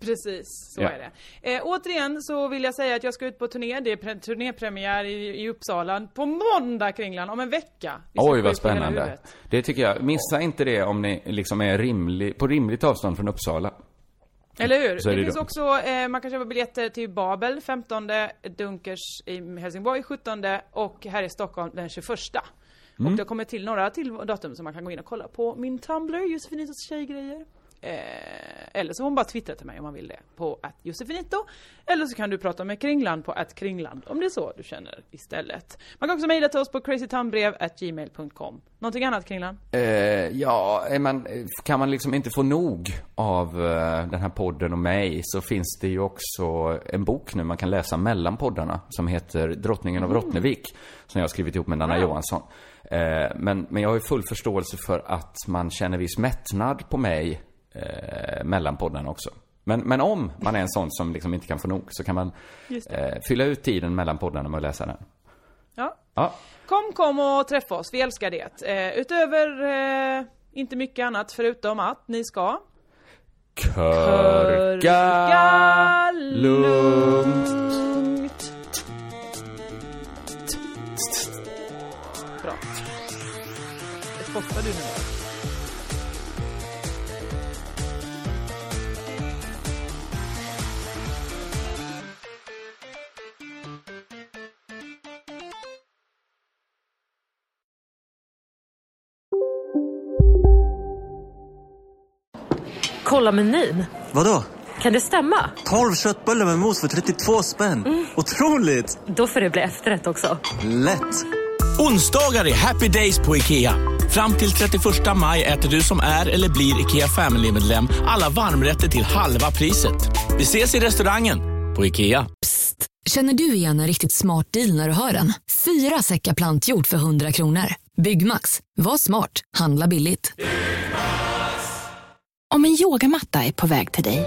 Precis, så Ja. är det. Eh, återigen så vill jag säga att jag ska ut på turné. Det är pre- turnépremiär i, i Uppsala på måndag Kringlan, om en vecka. Oj, vad spännande. Det tycker jag. Missa inte det om ni liksom är rimlig, på rimligt avstånd från Uppsala. Eller hur? Så Det, det finns då. också, eh, man kan köpa biljetter till Babel 15, Dunkers i Helsingborg 17 och här i Stockholm den 21. Mm. Och det kommer till några till datum som man kan gå in och kolla på min Tumblr, Josefinitos tjejgrejer. Eh, eller så får man bara twittra till mig om man vill det på att Josefinito. Eller så kan du prata med Kringland på att Kringland om det är så du känner istället. Man kan också mejla till oss på crazytownbrev@gmail.com. Någonting annat Kringland? Eh, ja, man, kan man liksom inte få nog av eh, den här podden och mig så finns det ju också en bok nu man kan läsa mellan poddarna som heter Drottningen av Mm. Rottnevik som jag har skrivit ihop med Nanna Wow. Johansson. Eh, men, men jag har ju full förståelse för att man känner viss mättnad på mig eh, mellan poddarna också. Men, men om man är en sån som liksom inte kan få nog så kan man eh, fylla ut tiden mellan poddarna med att läsa den. Ja. Ja, Kom, kom och träffa oss, vi älskar det. Utöver, inte mycket annat förutom att ni ska Körka lugnt. Spottar du nu? Kolla menyn. Vadå? Kan det stämma? 12 köttbullar med mos för 32 spänn. Otroligt! Då får det bli efterrätt också. Lätt! Onsdagar är happy days på IKEA. Fram till 31 maj äter du som är eller blir IKEA Family-medlem alla varmrätter till halva priset. Vi ses i restaurangen på IKEA. Känner du igen en riktigt smart deal när du hör den? Fyra säckar plantjord för 100 kronor. Byggmax. Var smart. Handla billigt. Om en yogamatta är på väg till dig,